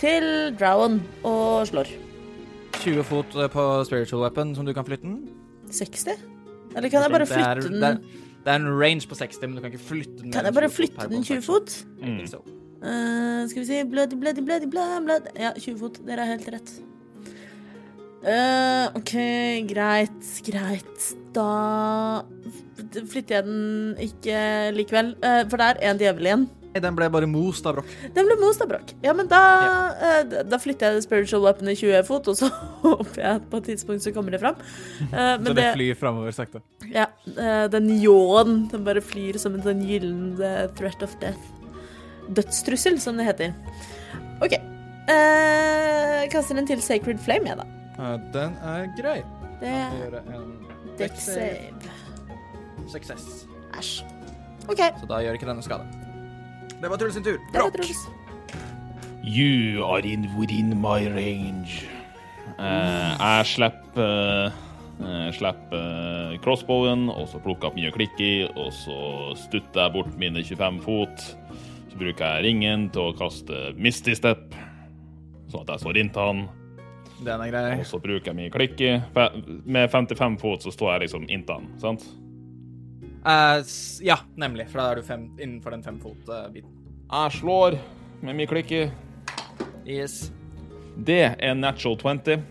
til Drown og slår. 20 fot eh, på spiritual weapon som du kan flytte den. 60? Eller kan jeg bare flytte er- flytte Det er, den det er en range på 60, men du kan ikke flytte den. Kan jeg bare enn 20 fot per flytte den 20 fot? Mm. Eh, skal vi si blød, blød, blød, blød. Ja, 20 fot. Dere har helt rett. Uh, OK, greit, greit. Da flytter jeg den ikke likevel. Eh, for det er en djevel igjen. Nei, Den ble bare most av brokk. Den ble most av brokk. Ja, men da, ja. da- da flytter jeg det spiritual i 20 fot, og så håper jeg at på et tidspunkt så kommer det fram. Eh, men Så det flyr framover sakte. Ja, eh, den ljåen, den bare flyr som en sånn gyllen eh, threat of death. Dødstrussel, som det heter. OK. Eh, kaster den til Sacred Flame, jeg, da. Eh, Den er grei. Det Jeg er gjør en deck save. Success. Æsj. OK, Så da gjør ikke denne skade. Det var Truls sin tur. det var Truls. You are in within my range. Eh, jeg slipper uh, slipper crossbowen, og så plukker jeg opp mye klikk i, og så stutter jeg bort mine 25 fot. Så bruker jeg ringen til å kaste Misty Step, sånn at jeg står inntil han. Den er grei. Og så bruker jeg mye klikk i. Med 55 fot så står jeg liksom inntil sant? Uh, ja, nemlig. For da er du fem, innenfor den femfot-biten. Jeg slår med mye klikk i. yes. Det er natural 20.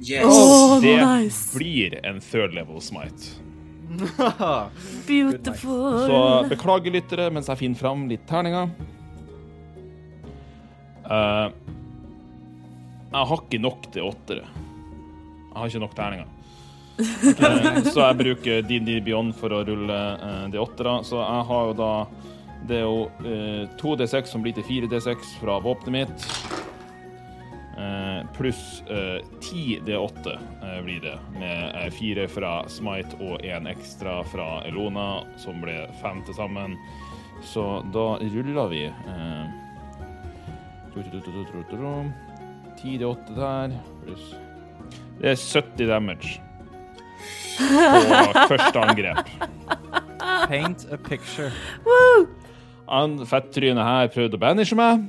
Yes! Oh, det nice. blir en third level smite. Beautiful. Så beklager lyttere mens jeg finner fram litt terninger. Eh, jeg har ikke nok til åttere. Jeg har ikke nok terninger. Eh, så jeg bruker DND Beyond for å rulle uh, de åttera. Så jeg har jo da Det er jo eh, 2D6 som blir til 4D6 fra våpenet mitt. Pluss 10 D8 blir det, med fire fra Smite og én ekstra fra Elona, som ble fem til sammen. Så da ruller vi. 10D8 der, pluss Det er 70 damage på første angrep. Paint a picture. Woo! Han fettrynet her prøvde å banishe meg,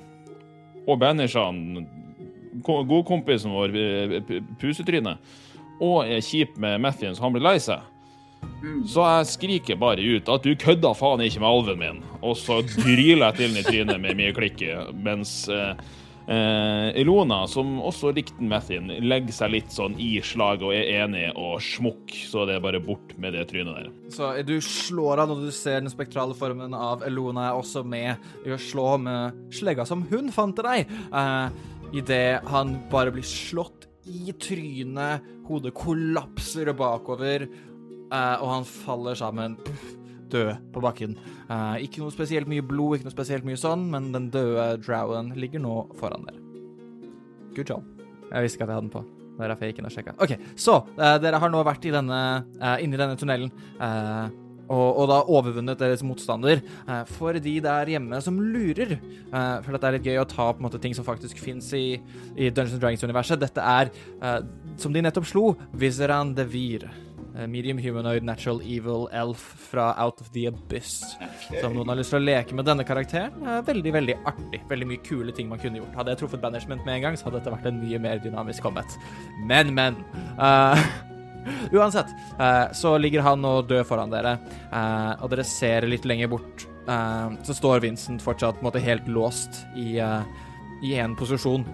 og banisha han godkompisen vår, eh, Pusetrynet. og er kjip med Matthew, så han blir lei seg. Mm. Så jeg skriker bare ut at du kødda faen ikke med alven min, og så dryler jeg til den i trynet med mye klikk mens eh, eh, Ilona, som også likte Mathien, legger seg litt sånn i slaget og er enig, og smukk, så det er bare bort med det trynet der. Så du slår han, når du ser den spektrale formen av Elona er også med i å slå med slegga som hun fant til deg. eh, Idet han bare blir slått i trynet, hodet kollapser bakover, eh, og han faller sammen. Puff, død på bakken. Uh, ikke noe spesielt mye blod, ikke noe spesielt mye sånn, men den døde drowen ligger nå foran dere. Good job. Jeg visste ikke at jeg hadde den på. Er derfor jeg gikk inn og sjekka. OK, så uh, dere har nå vært i denne, uh, inni denne tunnelen. eh, og, og da overvunnet deres motstander. eh, for de der hjemme som lurer, eh, for dette er litt gøy å ta på en måte ting som faktisk fins i, i Dungeons Dragons-universet. Dette er, eh, som de nettopp slo, Vizeran Devir. Eh, Medium humanoid natural evil elf fra Out of the Abyss. Så om noen har lyst til å leke med denne karakteren, er veldig veldig artig. Veldig mye kule ting man kunne gjort. Hadde jeg truffet Banishment med en gang, så hadde dette vært en mye mer dynamisk combat. Men, men. Uh, uansett, eh, så ligger han og dør foran dere, og dere ser litt lenger bort. så står Vincent fortsatt på en måte helt låst i, i en posisjon.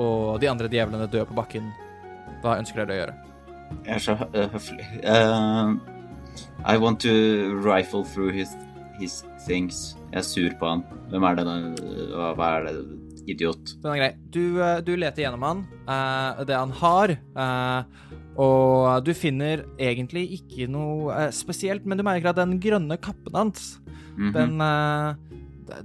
Og de andre djevlene dør på bakken. Hva ønsker dere å gjøre? Jeg er så høflig. Uh, I want to rifle through his, his things. Jeg er sur på han. Hvem er det? da? Hva, er det? Idiot. Den er grei. Du, eh, du leter gjennom han, uh, det han har, uh, og du finner egentlig ikke noe eh, spesielt, men du merker at den grønne kappen hans, Mhm. den eh,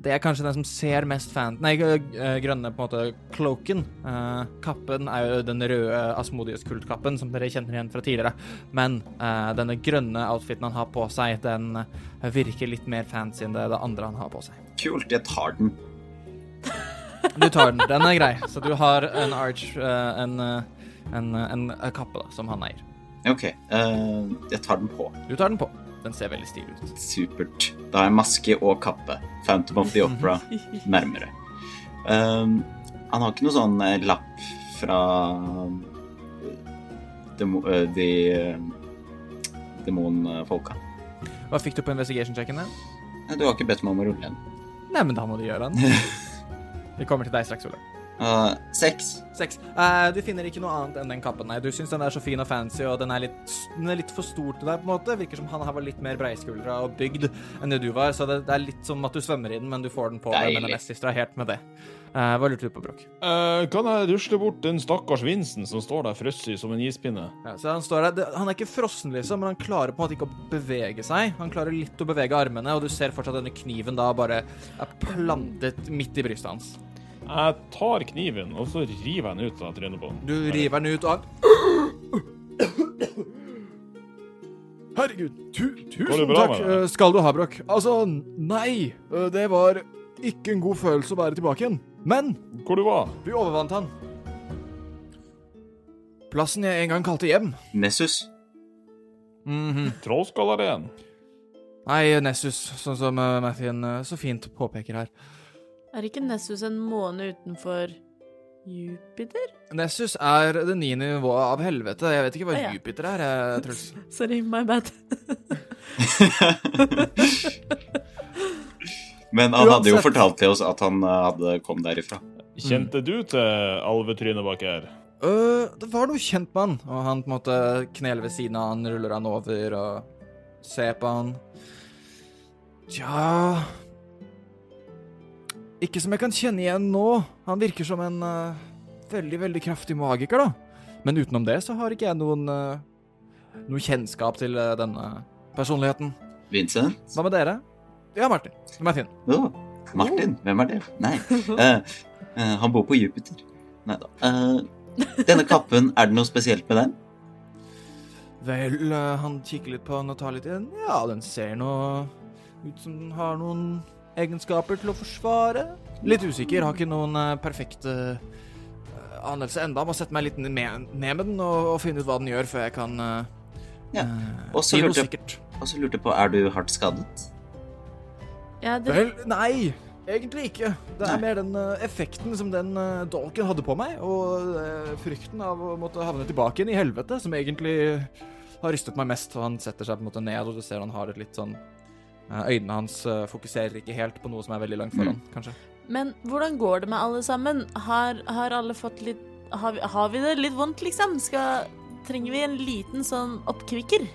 Det er kanskje den som ser mest fan... Nei, eh, grønne på en måte cloaken. Uh, kappen er jo den røde Asmodius-kultkappen som dere kjenner igjen fra tidligere. Men uh, denne grønne outfiten han har på seg, den eh, virker litt mer fancy enn det, det andre han har på seg. Kult, jeg tar den. Du tar den. Den er grei. Så du har en arch, uh, en, eh, en, en, kappe da, som han eier. OK, eh, jeg tar den på. Du tar den på. Den ser veldig stilig ut. Supert. Da er maske og kappe. Phantom of the Opera nærmere. Um, han har ikke noe sånn eh, lapp fra demo, eh, de eh, demonfolka. Hva fikk du på investigation-checken Du har ikke bedt meg om å rulle en. Nei, men da må du gjøre den. Vi kommer til deg straks, Ole. Uh, seks. Seks. Uh, du finner ikke noe annet enn den kappen. Nei, du syns den er så fin og fancy, og den er litt, den er litt for stor til deg, på en måte. Virker som han her var litt mer breiskuldra og bygd enn det du var, så det, det er litt som at du svømmer i den, men du får den på deg, men er mest distrahert med det. Uh, hva lurte du på, Brokk? Eh, kan jeg rusle bort den stakkars Vincent som står der frosset som en ispinne? Ja, så han står der, det, Han er ikke frossen, liksom, men han klarer på en måte ikke å bevege seg. Han klarer litt å bevege armene, og du ser fortsatt denne kniven da bare er plantet midt i brystet hans. Jeg tar kniven, og så river jeg den ut av trynet på. Du river den ut av Herregud, tu, tusen takk eh, skal du ha, Brokk. Altså, nei, eh, det var ikke en god følelse å være tilbake igjen. Men Hvor du var? vi overvant han. Plassen jeg en gang kalte hjem. Nessus. Mhm. Trollskallaren. Nei, Nessus, sånn som uh, Mathien eh, så fint påpeker her. Er ikke Nessus en måne utenfor Jupiter? Nessus er det niende nivået av helvete. Jeg vet ikke hva ah, ja. Jupiter er, eh, Truls. Sorry, my bad. Men han hadde jo fortalt til oss at han eh, hadde kom derifra. Kjente du til alvetrynet bak her? Uh, det var noe kjent med han, og han på en måte kneler ved siden av han, ruller han over og ser på han. Tja Ikke som jeg kan kjenne igjen nå. Han virker som en uh, veldig, veldig kraftig magiker, da. Men utenom det så har ikke jeg noen uh, noe kjennskap til uh, denne personligheten. Vincent? Hva med dere? Ja, Martin. Martin. Å, Martin? Hvem er det? Nei. han bor på Jupiter. Nei da. Denne kappen, er det noe spesielt med den? Vel, han kikker litt på den og tar litt i den. Ja, den ser nå ut som den har noen egenskaper til å forsvare. Litt usikker, har ikke noen øh, perfekte øh, anelse enda. Må sette meg litt ned med, den og, og finne ut hva den gjør, før jeg kan øh, Ja. Og så si noe lurte jeg- sikkert. Og så lurte jeg på, er du hardt skadet? Ja, det, Vel, nei! Egentlig ikke. Det er mer den uh, effekten som den uh, dolken hadde på meg, og uh, frykten av å måtte havne tilbake igjen i helvete, som egentlig har rystet meg mest. Og han setter seg på en måte ned, og du ser han har et litt sånn eh, Øynene hans eh, fokuserer ikke helt på noe som er veldig langt foran, kanskje. Men hvordan går det med alle sammen? Har, har alle fått litt har vi, har vi det litt vondt, liksom? Skal, trenger vi en liten sånn oppkvikker?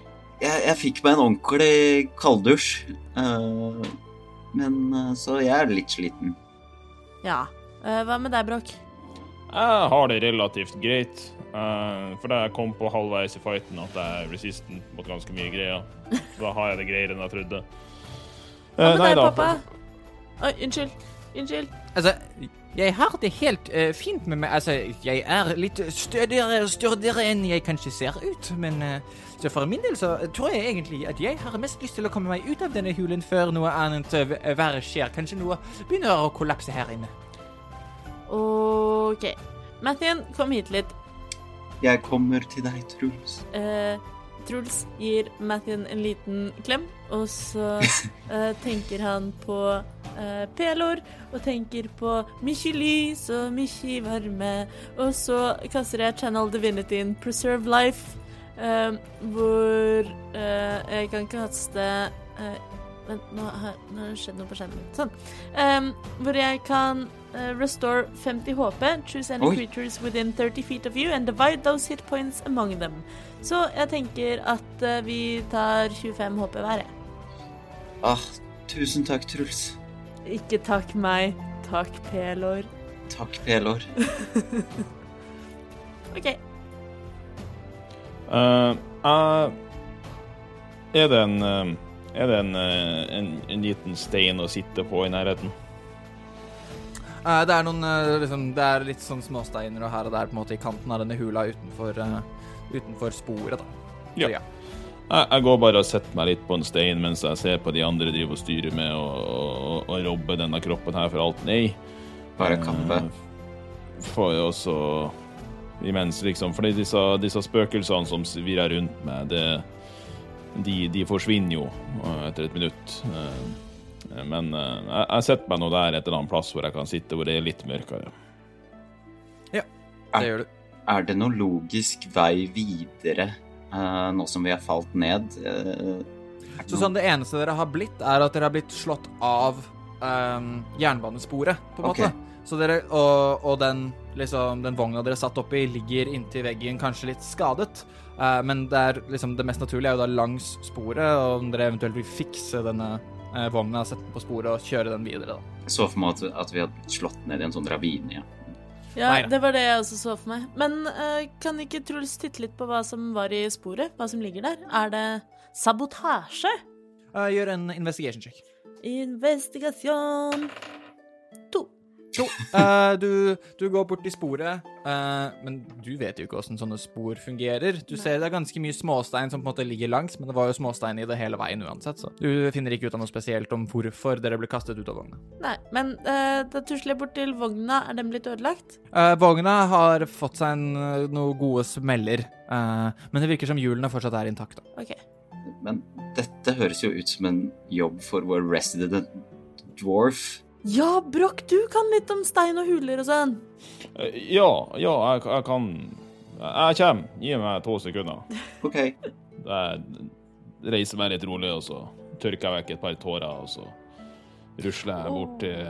Jeg, jeg fikk meg en ordentlig kalddusj. uh, men eh, så jeg er litt sliten. Ja. Uh, hva med deg, Bråk? Jeg har det relativt greit. Uh, for da jeg kom på halvveis i fighten at jeg er resistant mot ganske mye greier. Så da har jeg det greiere enn jeg trodde. Eh, Hva med deg, pappa? Oi, unnskyld. Unnskyld. Altså, jeg har det helt uh, fint med meg. Altså, jeg er litt stødigere og størdigere enn jeg kanskje ser ut, men uh, så for min del så tror jeg egentlig at jeg har mest lyst til å komme meg ut av denne hulen før noe annet uh, verre skjer. Kanskje noe begynner å kollapse her inne. OK. Mathien, kom hit litt. Jeg kommer til deg, Truls. Eh, Truls gir Mathien en liten klem, og så uh, tenker han på uh, Pelor, og tenker på mykje lys og mykje varme, og så kaster jeg Channel Divinity in Preserve Life, uh, hvor jeg kan kaste Vent, nå har det skjedd noe på skjermen. Sånn. Um, hvor jeg kan Uh, restore 50 HP, choose any Oi. creatures within 30 feet of you, and divide those hit points among them. Så jeg tenker at eh, vi tar 25 HP hver, jeg. Ah, tusen takk, Truls. Ikke takk meg, takk Pelor. Takk, Pelor. OK. Uh, uh, er det en uh, Er det en, en, en liten stein å sitte på i nærheten? Eh, det er noen liksom, Det er litt sånn småsteiner og her og der på en måte i kanten av denne hula utenfor, utenfor sporet, da. Ja. Ja. Jeg, jeg går bare og setter meg litt på en stein mens jeg ser på de andre driver og styrer med og, og, og robber denne kroppen her for alt nei. Bare kappe. Får jeg også imens, liksom. Fordi disse, disse spøkelsene som svirrer rundt meg, det, de, de forsvinner jo eh, etter et minutt. Eh, Men eh, jeg, jeg setter meg nå der et eller annet plass hvor jeg kan sitte, hvor det er litt mørkere. Ja, Det gjør du. Er det noen logisk vei videre uh, nå som vi har falt ned? Det Så sånn, Det eneste dere har blitt, er at dere har blitt slått av ehm, jernbanesporet, på en okay. måte. Så dere, og, og den, liksom, den vogna dere satt oppi, ligger inntil veggen, kanskje litt skadet. Uh, men det, er, liksom, det mest naturlige er jo da langs sporet, og om dere eventuelt vil fikse denne vogna, sette den på sporet og kjøre den videre. da. Jeg så for meg at, at vi hadde slått ned i en sånn ravine. Ja. Ja, Neida. det var det jeg også så for meg. Men uh, kan ikke Truls titte litt på hva som var i sporet? Hva som ligger der? Er det sabotasje? Uh, gjør en investigation check. Investigation. Jo, eh, du, du går bort til sporet, eh, men du vet jo ikke hvordan sånne spor fungerer. Du ser det er ganske mye småstein som på en måte ligger langs, men det var jo småstein i det hele veien uansett, så du finner ikke ut av noe spesielt om hvorfor dere ble kastet ut av vogna. Nei, men eh, da tusler jeg bort til vogna. Er den blitt ødelagt? Eh, vogna har fått seg en, noen gode smeller, eh, men det virker som hjulene fortsatt er intakte. Okay. Men dette høres jo ut som en jobb for vår resident dwarf. Ja, Broch, du kan litt om stein og huler og sånn. Eh, Ja, ja, jeg, jeg kan Jeg kommer. Gi meg to sekunder. OK. Jeg reiser meg litt rolig, og så tørker jeg vekk et par tårer, og så rusler jeg bort til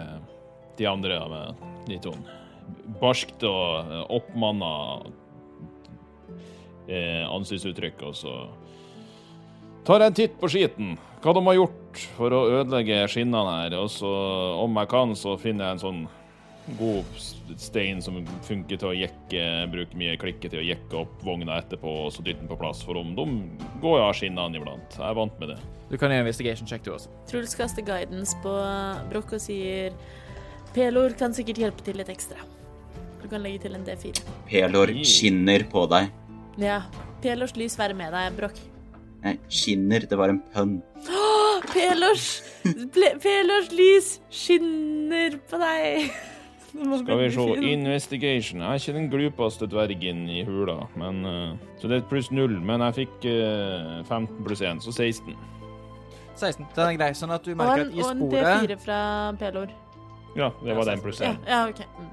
de andre med litt sånn barskt og eh, oppmanna eh, ansiktsuttrykk, og så tar jeg en titt på skiten. Hva de har gjort for å ødelegge skinnene her, og så, om jeg kan, så finner jeg en sånn god stein som funker til å jekke, bruke mye klikke til å jekke opp vogna etterpå, og så dytte den på plass, for om de går jo av skinnene iblant. Jeg er vant med det. Du kan gjøre investigation check, du også. Truls kaster guidance på Brokk og sier Pelor kan sikkert hjelpe til litt ekstra. Du kan legge til en D4. Pelor skinner på deg. Ja. Pelors lys være med deg, Broch. Nei, skinner, det var en pønn. Pelors ple- Pelors lys skinner på deg. Skal vi se. Investigation. Jeg er ikke den glupeste dvergen i hula, men eh, Så det er pluss null, men jeg fikk eh, 15 pluss 1, så 16. 16. Den er grei, sånn at du merker at i sporet og en D4 fra Pelor. Ja, det var den pluss Ja, ja OK. Mm.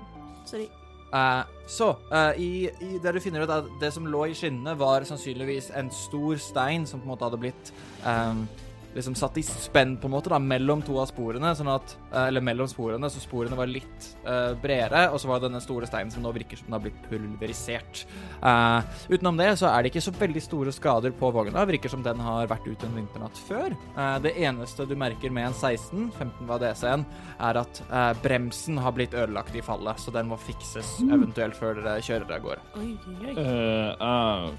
Sorry. Eh, så, uh, i, i det du finner ut at det som lå i skinnene, var sannsynligvis en stor stein som på en måte hadde blitt ehm, liksom satt i spenn på en måte da, mellom to av sporene, sånn at, eh, eller mellom sporene, så sporene var litt uh, bredere, og så var det denne store steinen som nå virker som den har blitt pulverisert. Uh, utenom det så er det ikke så veldig store skader på vogna, virker som den har vært ute en vinternatt før. Uh, det eneste du merker med en 16, 15 var DC-en, er at eh, bremsen har blitt ødelagt i fallet, så den må fikses eventuelt før dere kjører av gårde. Eh,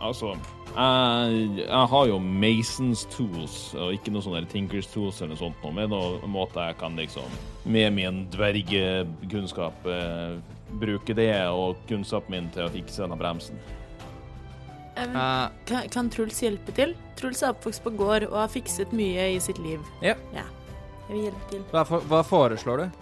altså jeg, jeg har jo Masons tools, og ikke noe sånn Tinkers tools eller noe sånt, noe, med noen måte jeg kan liksom med min dvergekunnskap eh, bruke det og kunnskapen min til å fikse denne bremsen. Um, Eh, kan, kan Truls hjelpe til? Truls er oppvokst på gård og har fikset mye i sitt liv. Ja. Jeg vil hjelpe til. hva, for, hva foreslår du?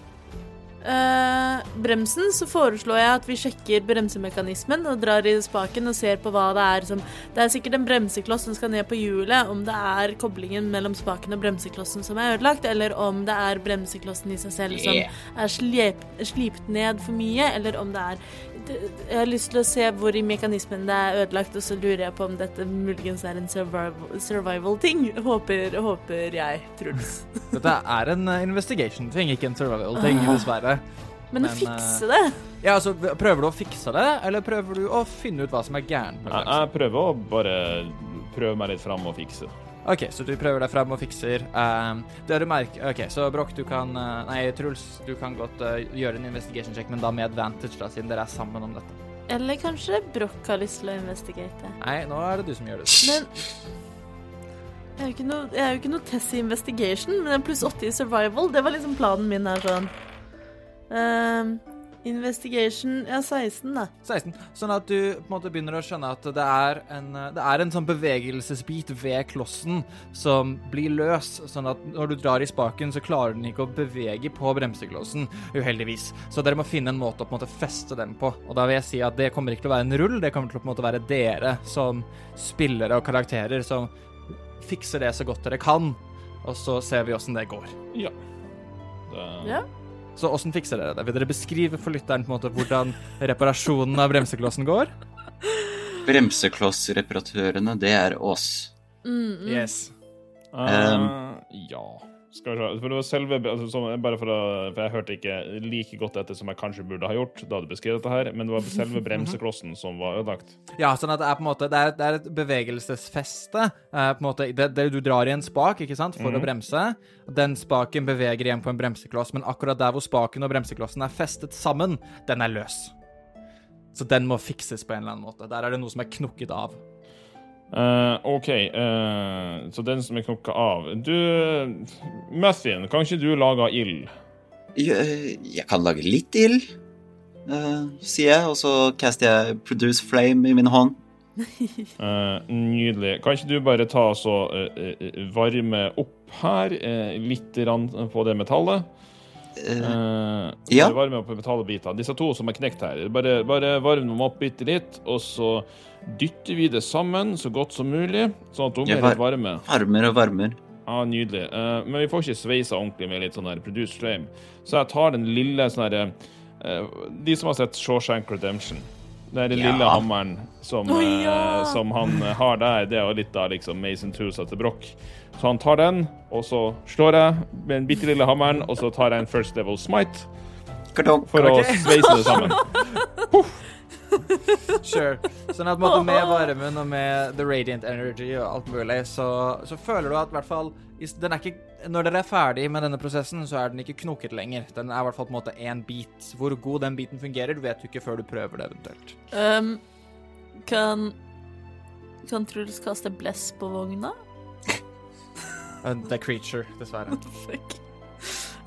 Eh, bremsen, så foreslår jeg at vi sjekker bremsemekanismen og drar i spaken og ser på hva det er som Det er sikkert en bremsekloss som skal ned på hjulet, om det er koblingen mellom spaken og bremseklossen som er ødelagt, eller om det er bremseklossen i seg selv som Yeah. er slep, slipt ned for mye, eller om det er Jeg har lyst til å se hvor i mekanismen det er ødelagt, og så lurer jeg på om dette muligens er en survival- survival-ting. håper, håper jeg, Truls. Dette er en eh, investigation-ting, ikke en survival-ting, Ah. dessverre. Men, Men, å fikse det Ja, altså, Prøver du å fikse det, eller prøver du å finne ut hva som er gærent Jeg, jeg prøver å bare prøve meg litt fram og fikse. OK, så du prøver deg frem og fikser. Um, det du merker OK, så Broch, du kan eh, Nei, Truls, du kan godt uh, gjøre en investigation check, men da med advantage, da, siden dere er sammen om dette. Eller kanskje Broch har lyst til å investigate. Nei, nå er det du som gjør det. Men jeg er jo ikke noe, jeg er jo ikke noe test i investigation, men en pluss 80 i survival, det var liksom planen min her sånn. Ehm, investigation Ja, 16, da. 16. Sånn at du på en måte begynner å skjønne at det er en, det er en sånn bevegelsesbit ved klossen som blir løs. Sånn at når du drar i spaken, så klarer den ikke å bevege på bremseklossen, uheldigvis. Så dere må finne en måte å på en måte feste den på. Og da vil jeg si at det kommer ikke til å være en rull, det kommer til å på en måte være dere som spillere og karakterer som fikser det så godt dere kan. Og så ser vi åssen det går. Ja. Det, Ja. Så åssen fikser dere det? Vil dere beskrive for lytteren på en måte hvordan reparasjonen av bremseklossen går? Bremseklossreparatørene, det er oss. Mm, mm. Yes. Eh, ja. Skal vi se. For det var selve altså, Bare for å For jeg hørte ikke like godt etter som jeg kanskje burde ha gjort da du beskrev dette her, men det var selve bremseklossen som var ødelagt. Ja, sånn at det er på en måte Det er, det er et bevegelsesfeste. Eh, på en måte, det, det Du drar i en spak ikke sant, for å bremse. Den spaken beveger igjen på en bremsekloss, men akkurat der hvor spaken og bremseklossen er festet sammen, den er løs. Så den må fikses på en eller annen måte. Der er det noe som er knukket av. Eh, OK, uh, så den som er knokka av Du, Muffin, kan ikke du lage ild? Jeg, jeg kan lage litt ild, uh, sier jeg, og så caster jeg produce flame i min hånd. Nydelig. Kan ikke du bare ta og varme opp her, litt på det metallet? Eh, Eh, Ja. bare Varme opp metallbitene. Disse to som er knekt her. Bare, bare varm dem opp bitte litt, og så dytter vi det sammen så godt som mulig, sånn at de blir var- litt varme. varmer og varmer. Ja, Nydelig. Uh, men vi får ikke sveisa ordentlig med litt sånn her produced flame. Så jeg tar den lille sånn herre uh, De som har sett Shawshank Redemption. Den Ja. lille hammeren som, oh, ja. som han har der. Det er jo litt av liksom Mason Tools til Broch. Så han tar den, og så slår jeg med den bitte lille hammeren, og så tar jeg en first level smite for å sveise det sammen. Sure. Sånn at måte, med varmen og med the radiant energy og alt mulig, så, så føler du at i hvert fall den er ikke, Når dere er ferdig med denne prosessen, så er den ikke knoket lenger. Den er i hvert fall på en måte én bit. Hvor god den biten fungerer, vet du ikke før du prøver det eventuelt. Um, kan Kan Truls kaste bless på vogna? Uh, the creature, dessverre. Fuck.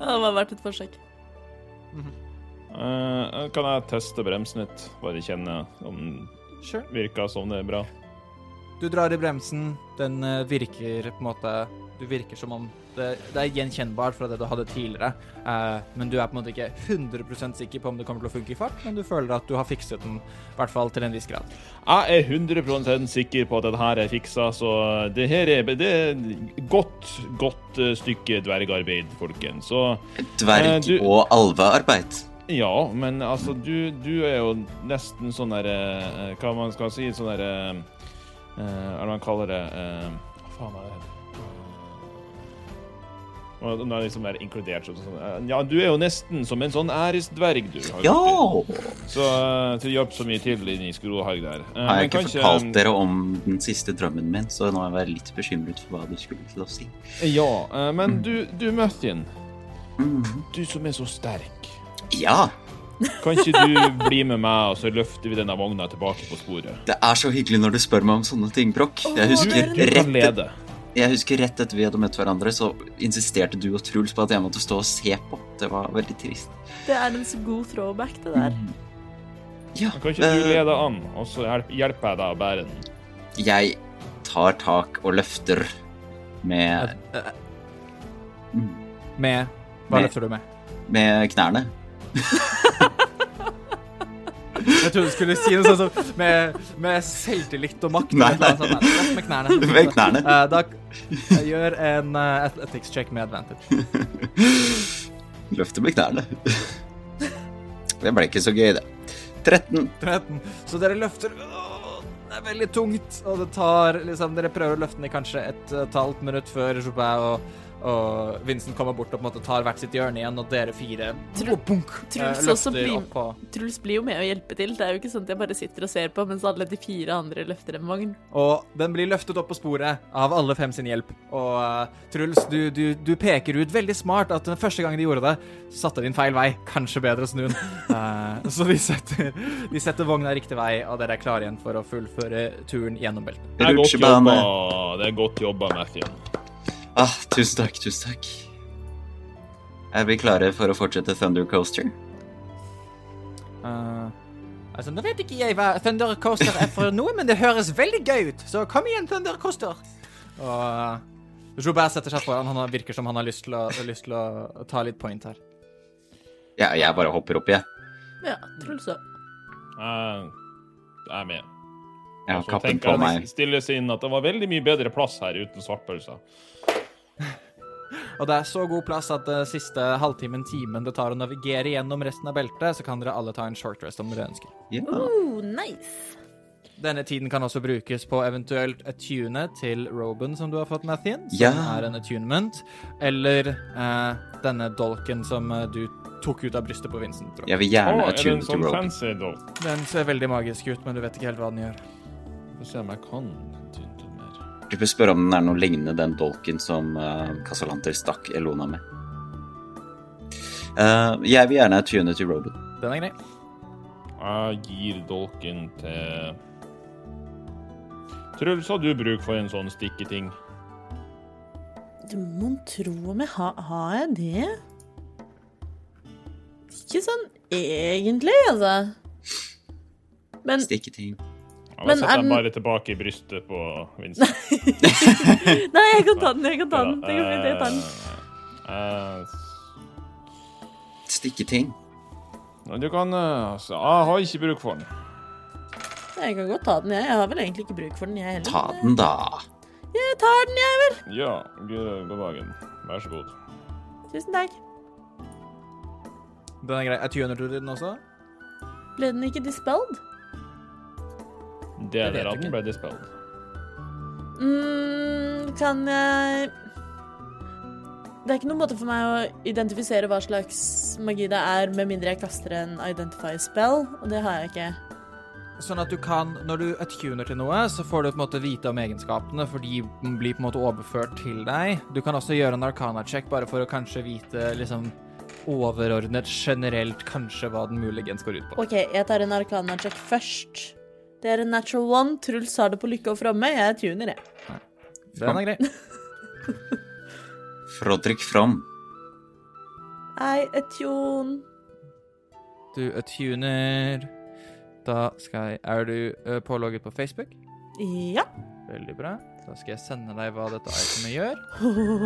Ja, det var verdt et forsøk. Eh, kan jeg teste bremsen litt? Bare kjenne om den Sure. virker som det er bra. Du drar i bremsen, den eh, virker på en måte Du virker som om Det, det er gjenkjennbart fra det du hadde tidligere, Uh, men du er på en måte ikke 100% sikker på om det kommer til å funke i fart, men du føler at du har fikset den, i hvert fall til en viss grad. Jeg er 100% sikker på at det her er fiksa, så det her er, det er et godt, godt eh, stykke dvergarbeid, folkens. Så Dverg- Eh, du- og alvearbeid. ja, men altså, du, du er jo nesten sånn der eh, Hva man skal si? Sånn derre eh, eh, Hva man kaller det eh, Hva faen er det? Eh, Nå er liksom der inkludert sånn, sånn eh, Ja, du er jo nesten som en sånn æresdverg, du. har Ja! Så eh, du hjalp så mye til inni skrohaug der. Uh, Har jeg ikke kanskje- fortalt dere om den siste drømmen min, så nå er jeg litt bekymret for hva du skulle til å si. Ja, uh, men du, du Muffin, Mm. du som er så sterk. Ja! Kan ikke du bli med meg, og så løfter vi denne vogna tilbake på sporet? Det er så hyggelig når du spør meg om sånne ting, Brokk. Jeg husker rett. Jeg husker rett etter vi hadde møtt hverandre, så insisterte du og Truls på at jeg måtte stå og se på. Det var veldig trist. Det er en så god throwback, det der. Ja, Kan ikke du eh, lede an, og så hjelper jeg deg å bære den? jeg tar tak og løfter med Eh, mm, Med Hva Med- løfter du med? med knærne. Jeg trodde du skulle si noe sånt som med, med selvtillit og makt. Nei. Nei, løft med knærne. Med knærne. Uh, da gjør en uh, ethics check med advantage. Løfter med knærne. Det ble ikke så gøy, det. 13. 13. Så dere løfter Åh, Det er veldig tungt, og det tar liksom Dere prøver å løfte den i kanskje et, eh, et halvt minutt før Joubert og, og Vincent kommer bort og på en måte tar hvert sitt hjørne igjen, og dere fire Tru- bunk, Truls eh, løfter blir- opp og... Truls blir jo med å hjelpe til. Det er jo ikke sånn at jeg bare sitter og ser på mens alle de fire andre løfter en vogn. Og den blir løftet opp på sporet av alle fem sin hjelp. Og uh, Truls, du, du, du peker ut veldig smart at den første gangen de gjorde det, satte de inn feil vei. Kanskje bedre å snu den. uh, så de setter, de setter vogna riktig vei, og dere er klare igjen for å fullføre turen gjennom beltet. Det er godt jobba, det er godt jobba Matthew. Ah, tusen takk, tusen takk. Er vi klare for å fortsette Thunder Coaster? Uh, altså, nå vet ikke jeg hva Thunder Coaster er for noe, men det høres veldig gøy ut. Så kom igjen, Thunder Coaster. Og Robert setter seg foran. Han virker som han har lyst til å, lyst til å ta litt point her. Ja, jeg bare hopper opp, jeg. Ja, Truls òg. Jeg jeg er med. Jeg har kappen på på jeg meg. stillesinn at det var veldig mye bedre plass her uten svartpølser. Og det er så god plass at uh, siste halvtimen, timen det tar å navigere gjennom resten av beltet, så kan dere alle ta en short rest om dere ønsker. Yeah. Oh, nice. Denne tiden kan også brukes på eventuelt attune til Robin som du har fått, Mathien, som yeah. er en attunement, eller uh, denne dolken som eh, du tok ut av brystet på Vincent. Tror jeg. Vil gjerne oh, attune til sånn Robin. Den ser veldig magisk ut, men du vet ikke helt hva den gjør. Få se om jeg kan mer. spør spørre om den er noe lignende den dolken som uh, Casalanter stakk Elona med. Uh, jeg vil gjerne tune til Robin. Den er grei. Jeg gir dolken til Truls, har du bruk for en sånn stikketing? Du må tro om jeg har Har jeg det? Ikke sånn egentlig, altså. Men Stikketing. Ja, Men er setter den- bare tilbake i brystet på Vincent. Nei, jeg kan ta den. Jeg kan ta den. Det går fint, jeg tar den. Eh, eh, du kan eh, altså, Jeg har ikke bruk for den. Jeg kan godt ta den, jeg. Jeg har vel egentlig ikke bruk for den, jeg heller. Ta den, da. Jeg tar den, jeg vel. Ja, god god dagen. Vær så god. Tusen takk. Den er grei. Er du den også? Ble den ikke dispelled? Deler av den ble dispelled. mm, Kan jeg Det er ikke noen måte for meg å identifisere hva slags magi det er, med mindre jeg kaster en identify spell, og det har jeg ikke. Sånn at du kan, når du attuner til noe, så får du på en måte vite om egenskapene, for de blir på en måte overført til deg. Du kan også gjøre en arcana-check bare for å kanskje vite liksom overordnet, generelt kanskje hva den muligens går ut på. OK, jeg tar en arcana-check først. Det er en natural one. Truls har det på lykke og fromme. Jeg er tuner, jeg. Den er grei. Frodrik From. I attune. Du attuner Da skal jeg Er du pålogget på Facebook? Ja. Veldig bra. Da skal jeg sende deg hva dette itemet gjør.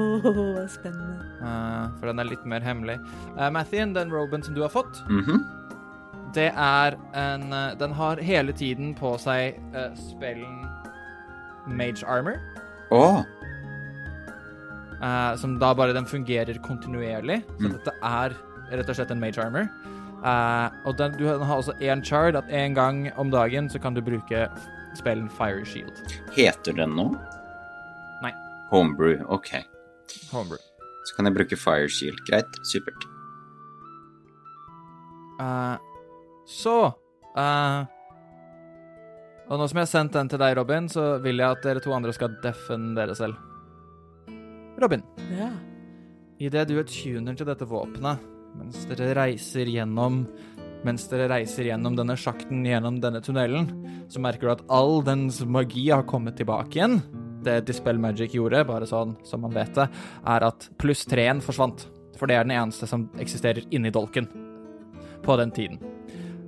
Spennende. Uh, for den er litt mer hemmelig. Uh, Mathien, den roben som du har fått, Mhm. Det er en eh, Den har hele tiden på seg uh, spellen Mage Armor. Å, Uh, som da bare den fungerer kontinuerlig. Så Mm. dette er rett og slett en Mage Armor. Uh, og den, du har også én chard, at en gang om dagen så kan du bruke spellen Fire Shield. heter den noe? Nei. Homebrew, ok. Homebrew. Så kan jeg bruke Fire Shield. Greit, supert. Eh, så uh, Og nå som jeg har sendt den til deg, Robin, så vil jeg at dere to andre skal deffen dere selv. Robin, Ja. idet du er tuner til dette våpenet, mens dere reiser gjennom mens dere reiser gjennom denne sjakten gjennom denne tunnelen, så merker du at all dens magi har kommet tilbake igjen. Det Dispel Magic gjorde, bare sånn som man vet det, er at pluss treen forsvant. For det er den eneste som eksisterer inni dolken på den tiden.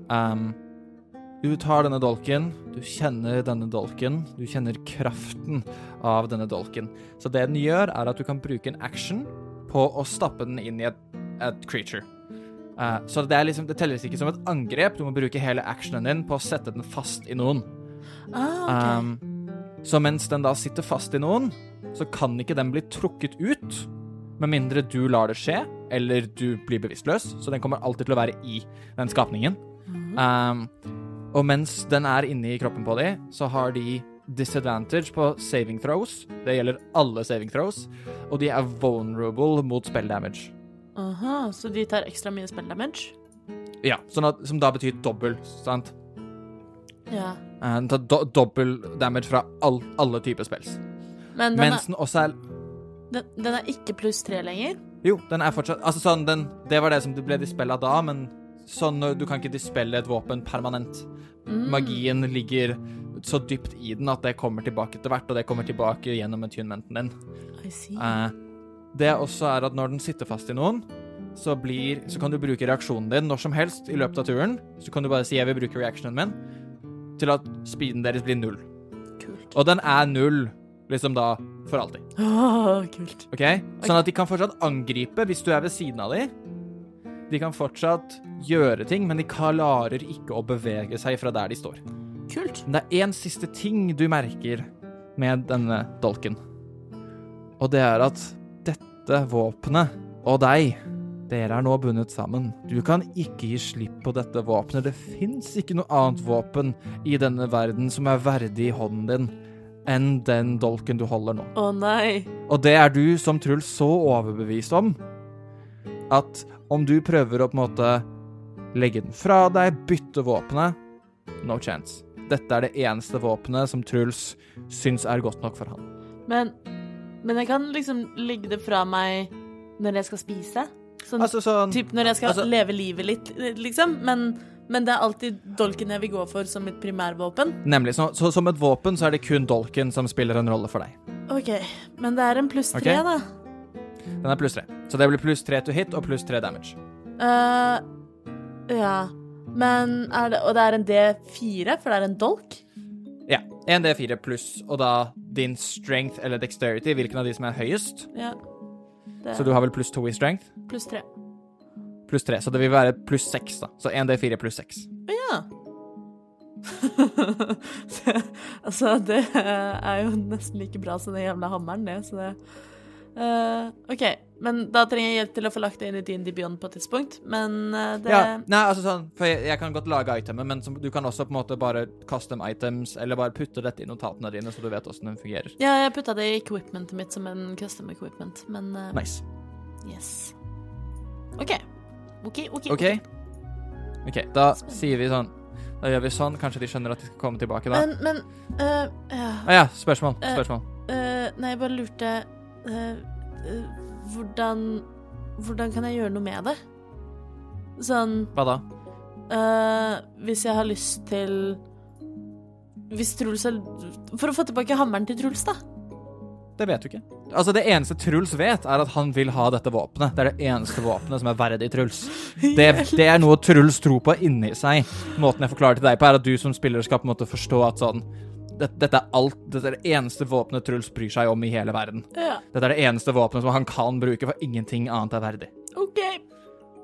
Um, du tar denne dolken, du kjenner denne dolken, du kjenner kraften av denne dolken. Så det den gjør, er at du kan bruke en action på å stappe den inn i et, et creature. Uh, så det, er liksom, det telles ikke som et angrep, du må bruke hele actionen din på å sette den fast i noen. Ah, okay. Um, så mens den da sitter fast i noen, så kan ikke den bli trukket ut, med mindre du lar det skje, eller du blir bevisstløs. Så den kommer alltid til å være i den skapningen. Um, og mens den er inni kroppen på de, så har de disadvantage på saving throws. Det gjelder alle saving throws. Og de er vulnerable mot spell damage. Aha, så de tar ekstra mye spell damage? Ja, sånn at, Som da betyr dobbel, sant? Ja. Eh, Den tar do dobbel damage fra all, alle typer spells. Men den, Mens den også er er, den, den er ikke pluss tre lenger? Jo, den er fortsatt Altså sånn, den Det var det som ble dispella da, men sånn Du kan ikke dispelle et våpen permanent. Mm. Magien ligger så dypt i den at det kommer tilbake etter hvert, og det kommer tilbake gjennom attunementen din. Uh, det også er at når den sitter fast i noen, så, blir, så kan du bruke reaksjonen din når som helst i løpet av turen. Så kan du bare si 'jeg vil bruke reactionen min', til at speeden deres blir null. Kult. Og den er null, liksom da, for alltid. Åh, kult. Ok? Sånn at de kan fortsatt angripe hvis du er ved siden av dem. De kan fortsatt gjøre ting, men de klarer ikke å bevege seg fra der de står. Kult. Men det er én siste ting du merker med denne dolken. Og det er at dette våpenet og deg, dere er nå bundet sammen. Du kan ikke gi slipp på dette våpenet. Det fins ikke noe annet våpen i denne verden som er verdig i hånden din enn den dolken du holder nå. Å nei. Og det er du som Truls så overbevist om at om du prøver å på en måte legge den fra deg, bytte våpenet No chance. Dette er det eneste våpenet som Truls syns er godt nok for han. Men, men jeg kan liksom legge det fra meg når jeg skal spise? Sånn Altså sånn typ når jeg skal altså- leve livet litt, liksom? Men, men det er alltid dolken jeg vil gå for som mitt primærvåpen? Nemlig. Så, så som et våpen så er det kun dolken som spiller en rolle for deg. OK. Men det er en pluss tre, okay. da. Den er pluss tre. Så det blir pluss tre to hit og pluss tre damage. Eh, ja. Men er det Og det er en D4, for det er en dolk? Ja. En D4 pluss, og da din strength eller dexterity, hvilken av de som er høyest. Ja. Det Så du har vel pluss to i strength? Pluss tre. Pluss tre. Så det vil være pluss seks, da. Så en D4 pluss seks. Ja. altså, det er jo nesten like bra som den jævla hammeren, det, så det Eh, OK, men da trenger jeg hjelp til å få lagt det inn i din Beyond på et tidspunkt, men uh, det Ja, nei, altså sånn, for jeg, jeg kan godt lage itemet, men som, du kan også på en måte bare custom items, eller bare putte dette i notatene dine, så du vet åssen den fungerer. Ja, jeg putta det i equipmentet mitt som en custom equipment, men uh, Nice. Yes. OK. OK, OK. OK? OK, da sier vi sånn Da gjør vi sånn. Kanskje de skjønner at de skal komme tilbake da. Men, men uh, ja. Ah, ja, spørsmål. Spørsmål. Spørsmål. uh, nei, jeg bare lurte Hvordan Hvordan kan jeg gjøre noe med det? Sånn Hva da? Uh, Hvis jeg har lyst til Hvis Truls har For å få tilbake hammeren til Truls, da. Det vet du ikke. Altså, det eneste Truls vet, er at han vil ha dette våpenet. Det er det eneste våpenet som er verdig Truls. Det, det er noe Truls tror på inni seg. Måten jeg forklarer til deg på, er at du som spiller skal på en måte forstå at sånn dette, dette er alt Dette er det eneste våpenet Truls bryr seg om i hele verden. Ja, Dette er det eneste våpenet som han kan bruke, for ingenting annet er verdig. OK.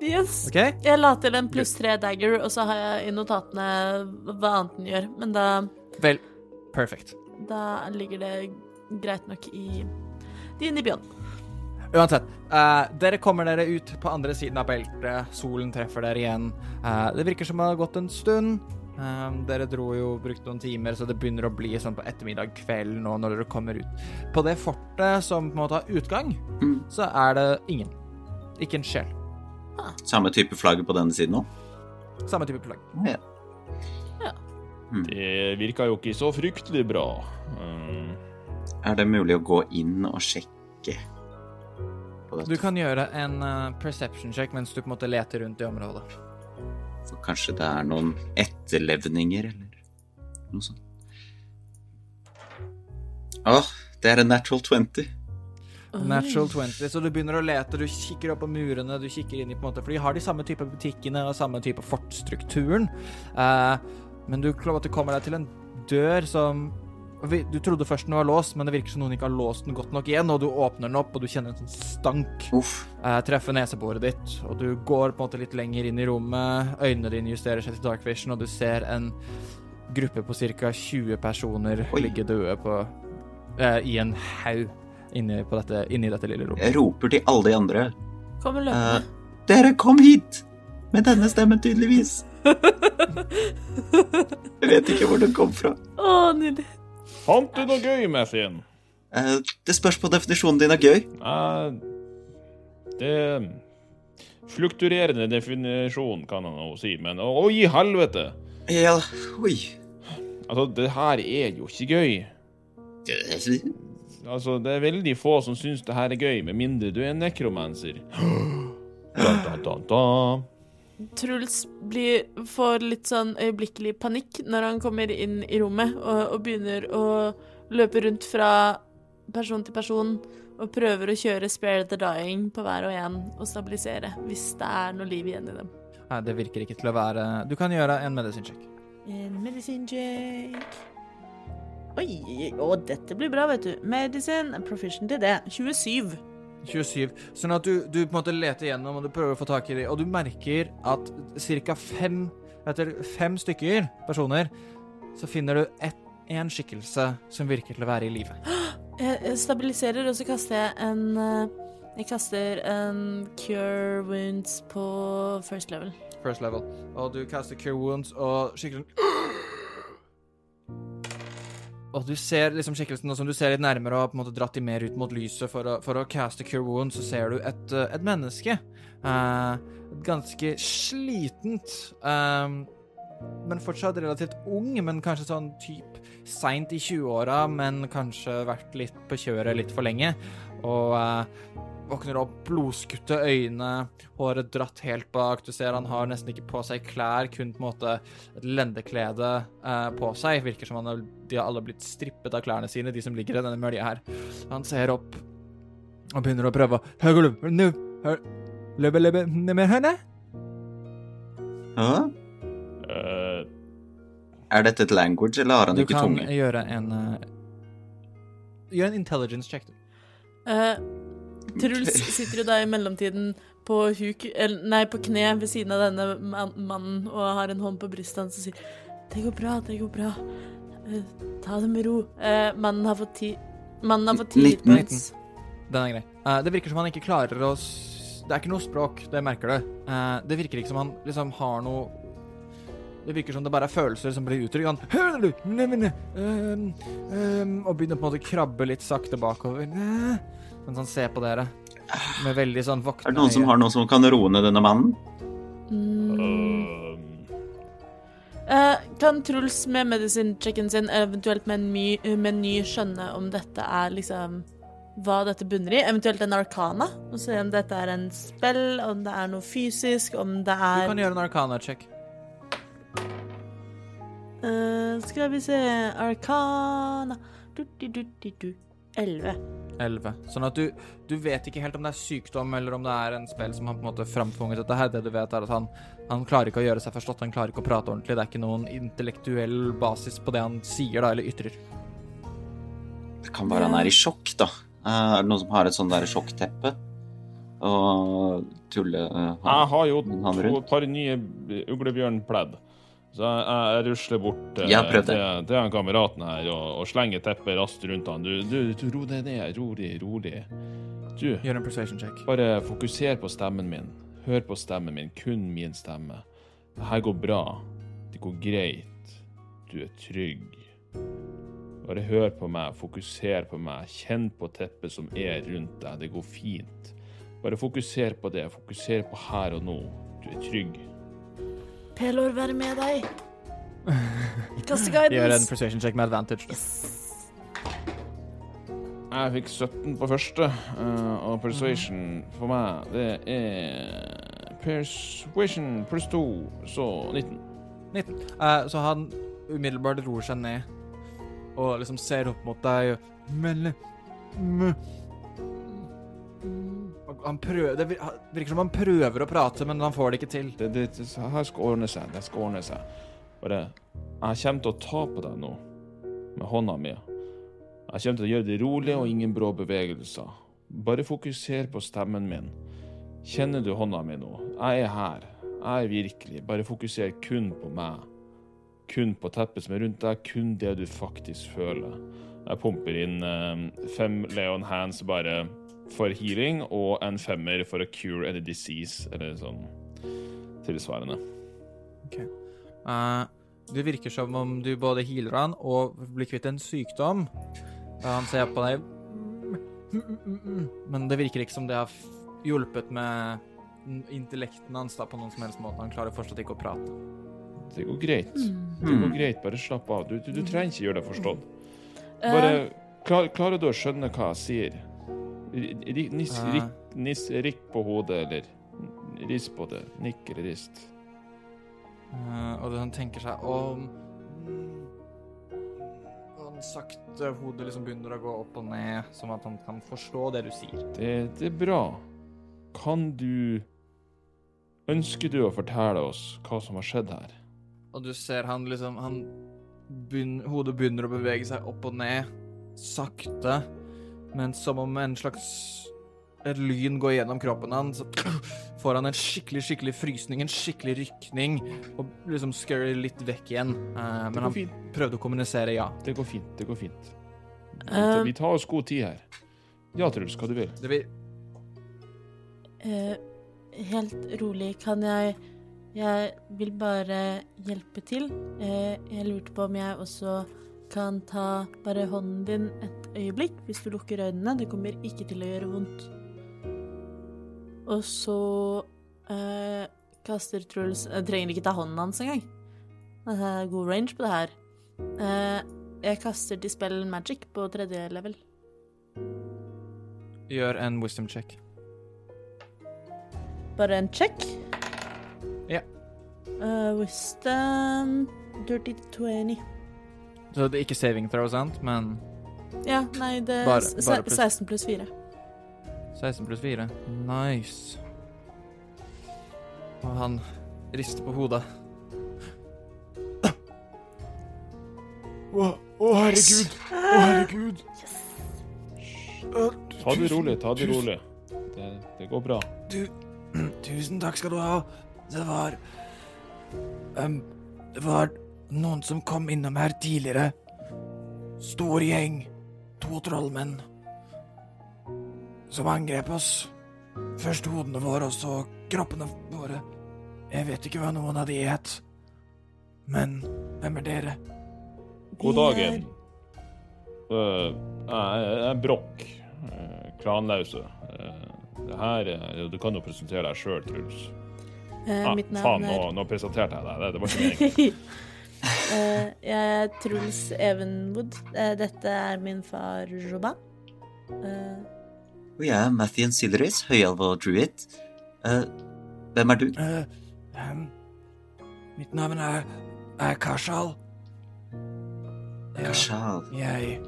Yes. Okay? Jeg la til en pluss tre dagger, og så har jeg i notatene hva annet den gjør. Men da, Vel, perfect. da ligger det greit nok i din i bjørn. Uansett, uh, dere kommer dere ut på andre siden av beltet. Solen treffer dere igjen. Uh, det virker som det har gått en stund. Eh, dere dro jo brukt noen timer, så det begynner å bli sånn på ettermiddag kveld nå når dere kommer ut. På det fortet som på en måte har utgang, Mm. så er det ingen. Ikke en sjel. Samme type flagg på denne siden òg? Samme type flagg. Ja. Det virka jo ikke så fryktelig bra. Um, Er det mulig å gå inn og sjekke på Du kan gjøre en eh, perception check mens du på en måte leter rundt i området. For kanskje det er noen etterlevninger, eller noe sånt. Åh, det er en natural 20. Natural 20, så du begynner å lete, du kikker opp på murene, du kikker inn i på en måte, for de har de samme type butikkene og samme type fortstrukturen, eh, men du klarer at du kommer deg til en dør som Du trodde først den var låst, men det virker som noen ikke har låst den godt nok igjen, og du åpner den opp, og du kjenner en sånn stank Uff. eh, treffe neseboret ditt, og du går på en måte litt lenger inn i rommet, øynene dine justerer seg til dark vision, og du ser en gruppe på ca. 20 personer Oi. ligge døde på, eh, i en haug inni, på dette, inni dette lille rommet. Jeg roper til alle de andre. Kommer Eh, løpende. dere kom hit! Med denne stemmen, tydeligvis. Jeg vet ikke hvor den kom fra. Å, nydelig. Fant du noe gøy, Mathien? Eh, det spørs på definisjonen din av gøy. Eh, det Flukturerende definisjon, kan han jo si, men å, i helvete! Ja, oi. Altså, det her er jo ikke gøy. Altså, det er veldig få som syns det her er gøy, med mindre du er nekromanser. Da, da, da, da. Truls blir, får litt sånn øyeblikkelig panikk når han kommer inn i rommet og, og begynner å løpe rundt fra person til person og prøver å kjøre spare the dying på hver og en og stabilisere hvis det er noe liv igjen i dem. Nei, det virker ikke til å være Du kan gjøre en medisin check. En medisin check. Oi, å, dette blir bra, vet du. Medisin, proficient i det. 27. 27. Sånn at du, du på en måte leter gjennom og du prøver å få tak i dem, og du merker at ca. fem etter fem stykker personer, så finner du ett en skikkelse som virker til å være i live. Jeg stabiliserer, og så kaster jeg en eh, Jeg kaster en cure wounds på first level. First level. Og du kaster cure wounds, og skikkelig Og du ser liksom skikkelsen, som du ser litt nærmere og har på en måte dratt de mer ut mot lyset for å, for å caste cure wound, så ser du et, eh, et menneske. Eh, ganske slitent, eh, men fortsatt relativt ung, men kanskje sånn type seint i 20-åra, men kanskje vært litt på kjøret litt for lenge. Og eh, våkner opp, blodskutte øyne, håret dratt helt bak. Du ser han har nesten ikke på seg klær, kun på en måte et lendeklede eh, på seg. Virker som han har, de har alle blitt strippet av klærne sine, de som ligger i denne mølja her. Han ser opp og begynner å prøve å Høgulum, nu, hø- løbe, ned med henne? Hæ? Eh, Er dette et language, eller har han ikke tunge? Du kan gjøre en eh, Gjør en intelligence check, du. Eh, Truls sitter jo da i mellomtiden på huk, eller, nei, på kne ved siden av denne mannen og har en hånd på brystet hans og sier Det går bra, det går bra. Eh, ta det med ro. Eh, mannen har fått ti Mannen har fått ti hit 19. points. Den er grei. Uh, det virker som han ikke klarer å s- Det er ikke noe språk, det merker du. Uh, det virker ikke som han liksom har noe Det virker som det bare er følelser som blir uttrykt. Han «Hører du? nevne, um, øhm, øhm», Og begynner på en måte å krabbe litt sakte bakover. «Næ», Mens han ser på dere med veldig sånn våkne Er det noen som har noe som kan roe ned denne mannen? Mm. Uh, Eh, kan Truls med medisin-checken sin, eventuelt med en my, med en ny, skjønne om dette er liksom Hva dette bunner i? Eventuelt en arkana? Og se om dette er en spill, om det er noe fysisk, om det er Du kan gjøre en arcana-check. Uh, Skal vi se Arkana du, du, du, du, du. Elleve. 11. Sånn at du, du vet ikke helt om det er sykdom eller om det er en spill som har på en måte framtvunget dette her. Det du vet, er at han, han klarer ikke å gjøre seg forstått, han klarer ikke å prate ordentlig. Det er ikke noen intellektuell basis på det han sier da, eller ytrer. Det kan være han er i sjokk, da. Eh, Er det noen som har et sånt der sjokkteppe? Og tulle han, Jeg har jo to, et par nye uglebjørnpledd. Så jeg, jeg rusler bort eh, Jeg det. til, til han kameraten her og, og slenger teppet raskt rundt han. Du, du, du ro deg ned. Rolig, rolig. Du, Gjør en persuasion check. bare fokuser på stemmen min. Hør på stemmen min. Kun min stemme. Det her går bra. Det går greit. Du er trygg. Bare hør på meg, fokuser på meg. Kjenn på teppet som er rundt deg. Det går fint. Bare fokuser på det. Fokuser på her og nå. Du er trygg. Pelor, være med deg. Kaste Gjør en persuasion check med advantage. Yes. Jeg fikk 17 på første, eh, og persuasion for meg, det er Persuasion pluss 2, så 19. 19. Uh, så han umiddelbart roer seg ned og liksom ser opp mot deg og melder Han prøver Det virker som han prøver å prate, men han får det ikke til. Det, det, det her skal ordne seg. Det skal ordne seg. Bare Jeg kommer til å ta på deg nå, med hånda mi. Jeg kommer til å gjøre det rolig og ingen brå bevegelser. Bare fokuser på stemmen min. Kjenner du hånda mi nå? Jeg er her. Jeg er virkelig. Bare fokuser kun på meg. Kun på teppet som er rundt deg, kun det du faktisk føler. Jeg pumper inn eh, fem Leon Hands bare for healing, og en femmer for a cure any disease, eller sånn tilsvarende. Eh, det virker som om du både healer han og blir kvitt en sykdom. Da han ser på deg Men det virker ikke som det har hjulpet med intellekten hans da, på noen som helst måte. Han klarer fortsatt ikke å prate. Det går greit. Det Hmm. går greit, bare slapp av. Du, du, du trenger ikke gjøre deg forstått. Eh, Bare klar, Klarer du å skjønne hva jeg sier? Ri- Nis, rik, nis, rikk på hodet, eller rist på det. Nikk eller rist. Eh, og han tenker seg om Han sakte hodet liksom begynner å gå opp og ned, som at han kan forstå det du sier. Det, det er bra. Kan du Ønsker du å fortelle oss hva som har skjedd her? Og du ser han liksom han begynner, Hodet begynner å bevege seg opp og ned, sakte, men som om en slags et lyn går gjennom kroppen hans, så får han en skikkelig, skikkelig frysning, en skikkelig rykning, og liksom scary litt vekk igjen. Uh, men han fint. prøvde å kommunisere, ja. Det går fint. Det går fint. Uh, Vi tar oss god tid her. Ja, Truls, hva du vil. Det vil Uh, helt rolig, kan jeg Jeg vil bare hjelpe til. Eh, jeg lurte på om jeg også kan ta bare hånden din et øyeblikk, hvis du lukker øynene. Det kommer ikke til å gjøre vondt. Og så eh, kaster Truls Jeg trenger ikke ta hånden hans engang. Det er god range på det her. Eh, jeg kaster til spill magic på tredje level. Gjør en wisdom check. Bare en check. Ja. Uh, wisdom Dirty 20. Så det er ikke saving throw, sant? Men Ja, nei, det er Bare- bare pluss. 16 pluss 4. 16 pluss 4. Nice. Og han rister på hodet. Å, å, herregud! Å, herregud! Ta det rolig, ta det rolig. Det, det går bra. Du, tusen takk skal du ha. Det var um, Det var noen som kom innom her tidligere. Stor gjeng. To trollmenn. Som angrep oss. Først hodene våre, og så kroppene våre. Jeg vet ikke hva noen av de het. Men hvem er dere? God dagen. Øh, jeg jeg er Brokk. øh, klanlause. Øh, det her er- Du kan jo presentere deg sjøl, Truls. Uh, Ah, mitt faen, navn nå, er nå presenterte jeg deg. Det, det var ikke meningen. Eh, Jeg er Truls Evenwood. Eh, Dette er min far Joba. Eh, Og jeg er Mathien Silris, høyalvor druid. Eh, hvem er du? mitt navn er, er Kashal. Kashal. Jeg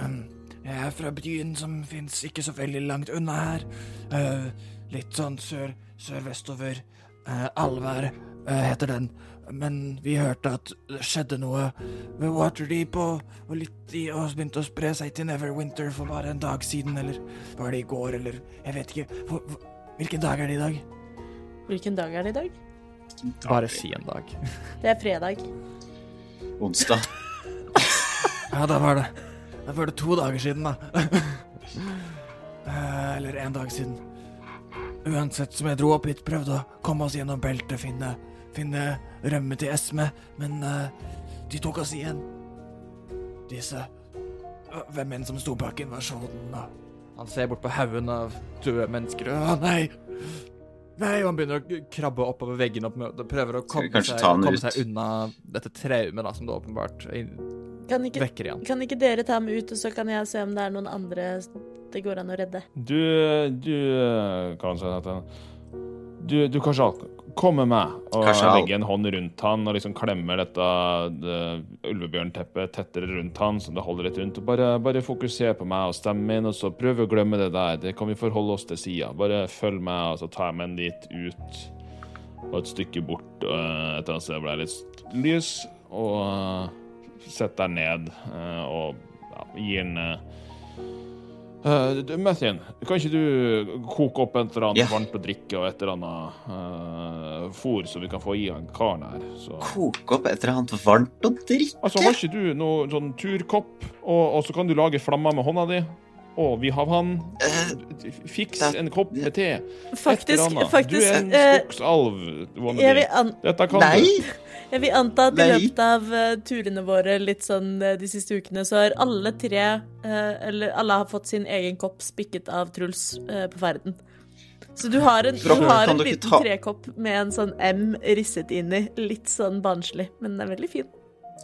um, Jeg er fra byen som fins ikke så veldig langt unna her. Uh, litt sånn sør, sørvestover. Uh, Alvær eh, heter den. Men vi hørte at det skjedde noe ved Waterdeep, og, og litt i, og begynte å spre seg til Neverwinter for bare en dag siden, eller var det i går, eller jeg vet ikke. Hvilken dag er det i dag? Hvilken dag er det i dag? Bare si en dag. Det er fredag. Onsdag. Ja, da var det Da var det to dager siden, da. Eh, Eller en dag siden. Uansett som jeg dro opp hit, prøvde å komme oss gjennom beltet, finne, finne rømme til Esme, men uh, de tok oss igjen. Disse uh, Hvem enn som sto bak invasjonen. Han ser bort på haugen av døde mennesker. Å, nei! Nei, og han begynner å krabbe oppover veggen og prøver å komme, seg, komme seg unna dette traumet da, som det åpenbart Kan ikke, vekker igjen. kan ikke dere ta ham ut, og så kan jeg se om det er noen andre det går an å redde? Du, du Hva han sier han? Du, du Kashal, kom med. Og jeg legger en hånd rundt han og liksom klemmer dette det, ulvebjørnteppet tettere rundt han, så det holder litt rundt. Og bare, bare fokuser på meg og stemmen min, og så prøv å glemme det der. Det kan vi forholde oss til sida. Bare følg meg, og så tar jeg meg en dit ut og et stykke bort et annet sted hvor det er litt lys, og øh, sett deg ned øh, og ja, gir en øh, Uh, Mathien, kan ikke du koke opp et eller annet yeah. varmt å drikke og et eller annet uh, fôr, så vi kan få i han karen her? Så. Koke opp et eller annet varmt å drikke. Altså, har ikke du noe sånn turkopp, og, og så kan du lage flammer med hånda di? Og vi har han. Eh, Fiks en kopp med te. Faktisk, faktisk Du er en eh, skogsalv, wannabe. Dette kan nei! du. jeg vil anta at i løpet av eh, turene våre litt sånn de siste ukene, så har alle tre eh, Eller alle har fått sin egen kopp spikket av Truls på ferden. Så du har en, du har en liten ta- trekopp med en sånn M risset inn i. Litt sånn barnslig, men den er veldig fin.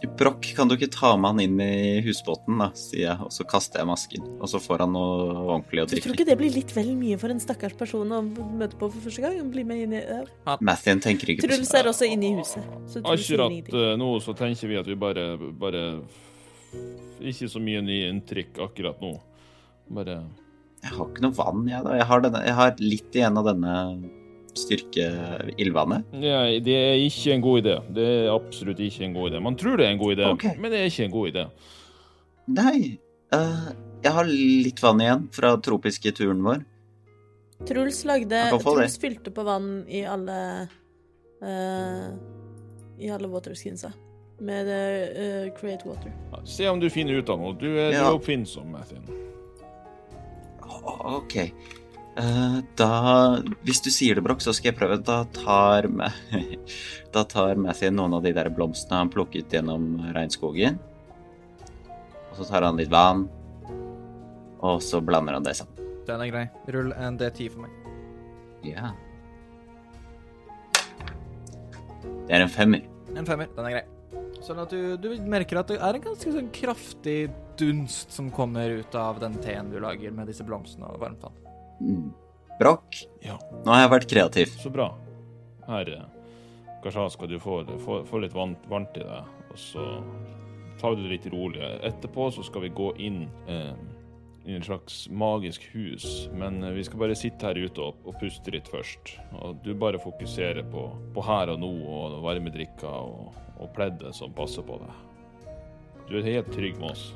Brokk, kan du ikke ta med han inn i husbåten, da, sier jeg, og så kaster jeg masken. Og så får han noe ordentlig å drikke. du tror ikke det blir litt vel mye for en stakkars person å møte på for første gang? Bli med inn i ja. Mathien tenker ikke på Truls er også inne i huset. Så Akkurat eh, nå så tenker vi at vi bare, bare Ikke så mye nye inntrykk akkurat nå. Bare Jeg har ikke noe vann, jeg, da. Jeg har, denne, jeg har litt igjen av denne styrke-ildvannet. Ja, det er ikke en god idé. Det er absolutt ikke en god idé. Man tror det er en god idé, okay. men det er ikke en god idé. Nei, Uh, jeg har litt vann igjen fra tropiske turen vår. Truls lagde. Truls fylte på vann i alle uh, I alle waterskinsa. Med uh, Create Water. Ja, Se om du finner ut av noe. Du er, du Ja. er oppfinnsom, Mathien. OK. Eh, da Hvis du sier det, Brokk, så skal jeg prøve. Da tar, da tar Matthew noen av de der blomstene han plukket gjennom regnskogen. Og så tar han litt vann, og så blander han det sammen. Den er grei. Rull en D10 for meg. Ja. Det er en femmer. En femmer. Den er grei. Sånn at du, du merker at det er en ganske sånn kraftig dunst som kommer ut av den teen du lager med disse blomstene og varmt vann. Mm. Brokk, Ja. nå har jeg vært kreativ. Så bra. Her, Kasha, skal du få, få, få litt varmt, varmt i deg, og så tar du det litt rolig. Etterpå så skal vi gå inn eh, i en slags magisk hus, men eh, vi skal bare sitte her ute og, og puste litt først. Og du bare fokuserer på, på her og nå og varme drikker og, og pleddet som passer på deg. Du er helt trygg med oss.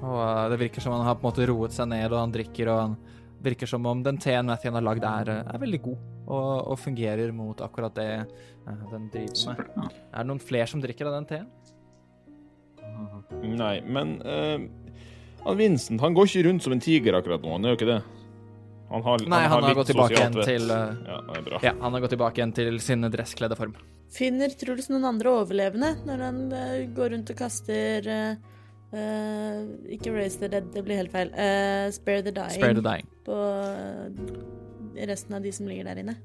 Og eh, det virker som han har på en måte roet seg ned, og han drikker, og han virker som om den teen Mathien har lagd, er, eh, er veldig god. Og, og fungerer mot akkurat det eh, den driver med. Er det noen flere som drikker av den teen? Nei, men uh, han Vincent han går ikke rundt som en tiger akkurat nå, han gjør ikke det? Han har, Nei, han har litt gått tilbake igjen til uh, Ja, det er bra. Ja, han har gått tilbake igjen til sin dresskledde form. Finner Truls noen andre overlevende når han uh, går rundt og kaster eh, eh, Ikke Raise the Dead, det blir helt feil. Uh, spare the Dying Spare the dying. på eh, resten av de som ligger der inne.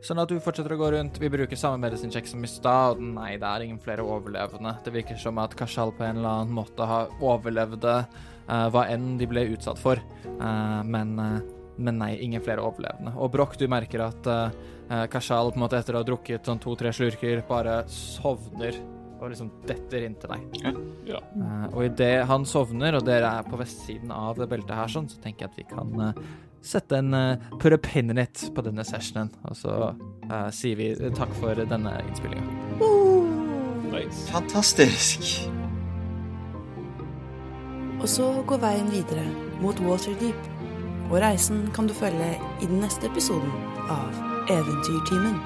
Sånn at du fortsetter å gå rundt. Vi bruker samme medisinsjekk som i stad. Nei, det er ingen flere overlevende. Det virker som at Kashal på en eller annen måte har overlevd uh, hva enn de ble utsatt for. Eh, men, men nei, ingen flere overlevende. Og Broch, du merker at Kashal på en måte etter å ha drukket sånn to-tre slurker, bare sovner og liksom detter inn til deg. Ja. Uh, og idet han sovner, og dere er på vestsiden av det beltet her, sånn, så tenker jeg at vi kan uh, sette en uh, put a pin in it på denne sessionen. Og så uh, sier vi takk for denne innspillinga. Nice. Fantastisk! Og så går veien videre mot Waterdeep. Og reisen kan du følge i den neste episoden av Eventyrtimen.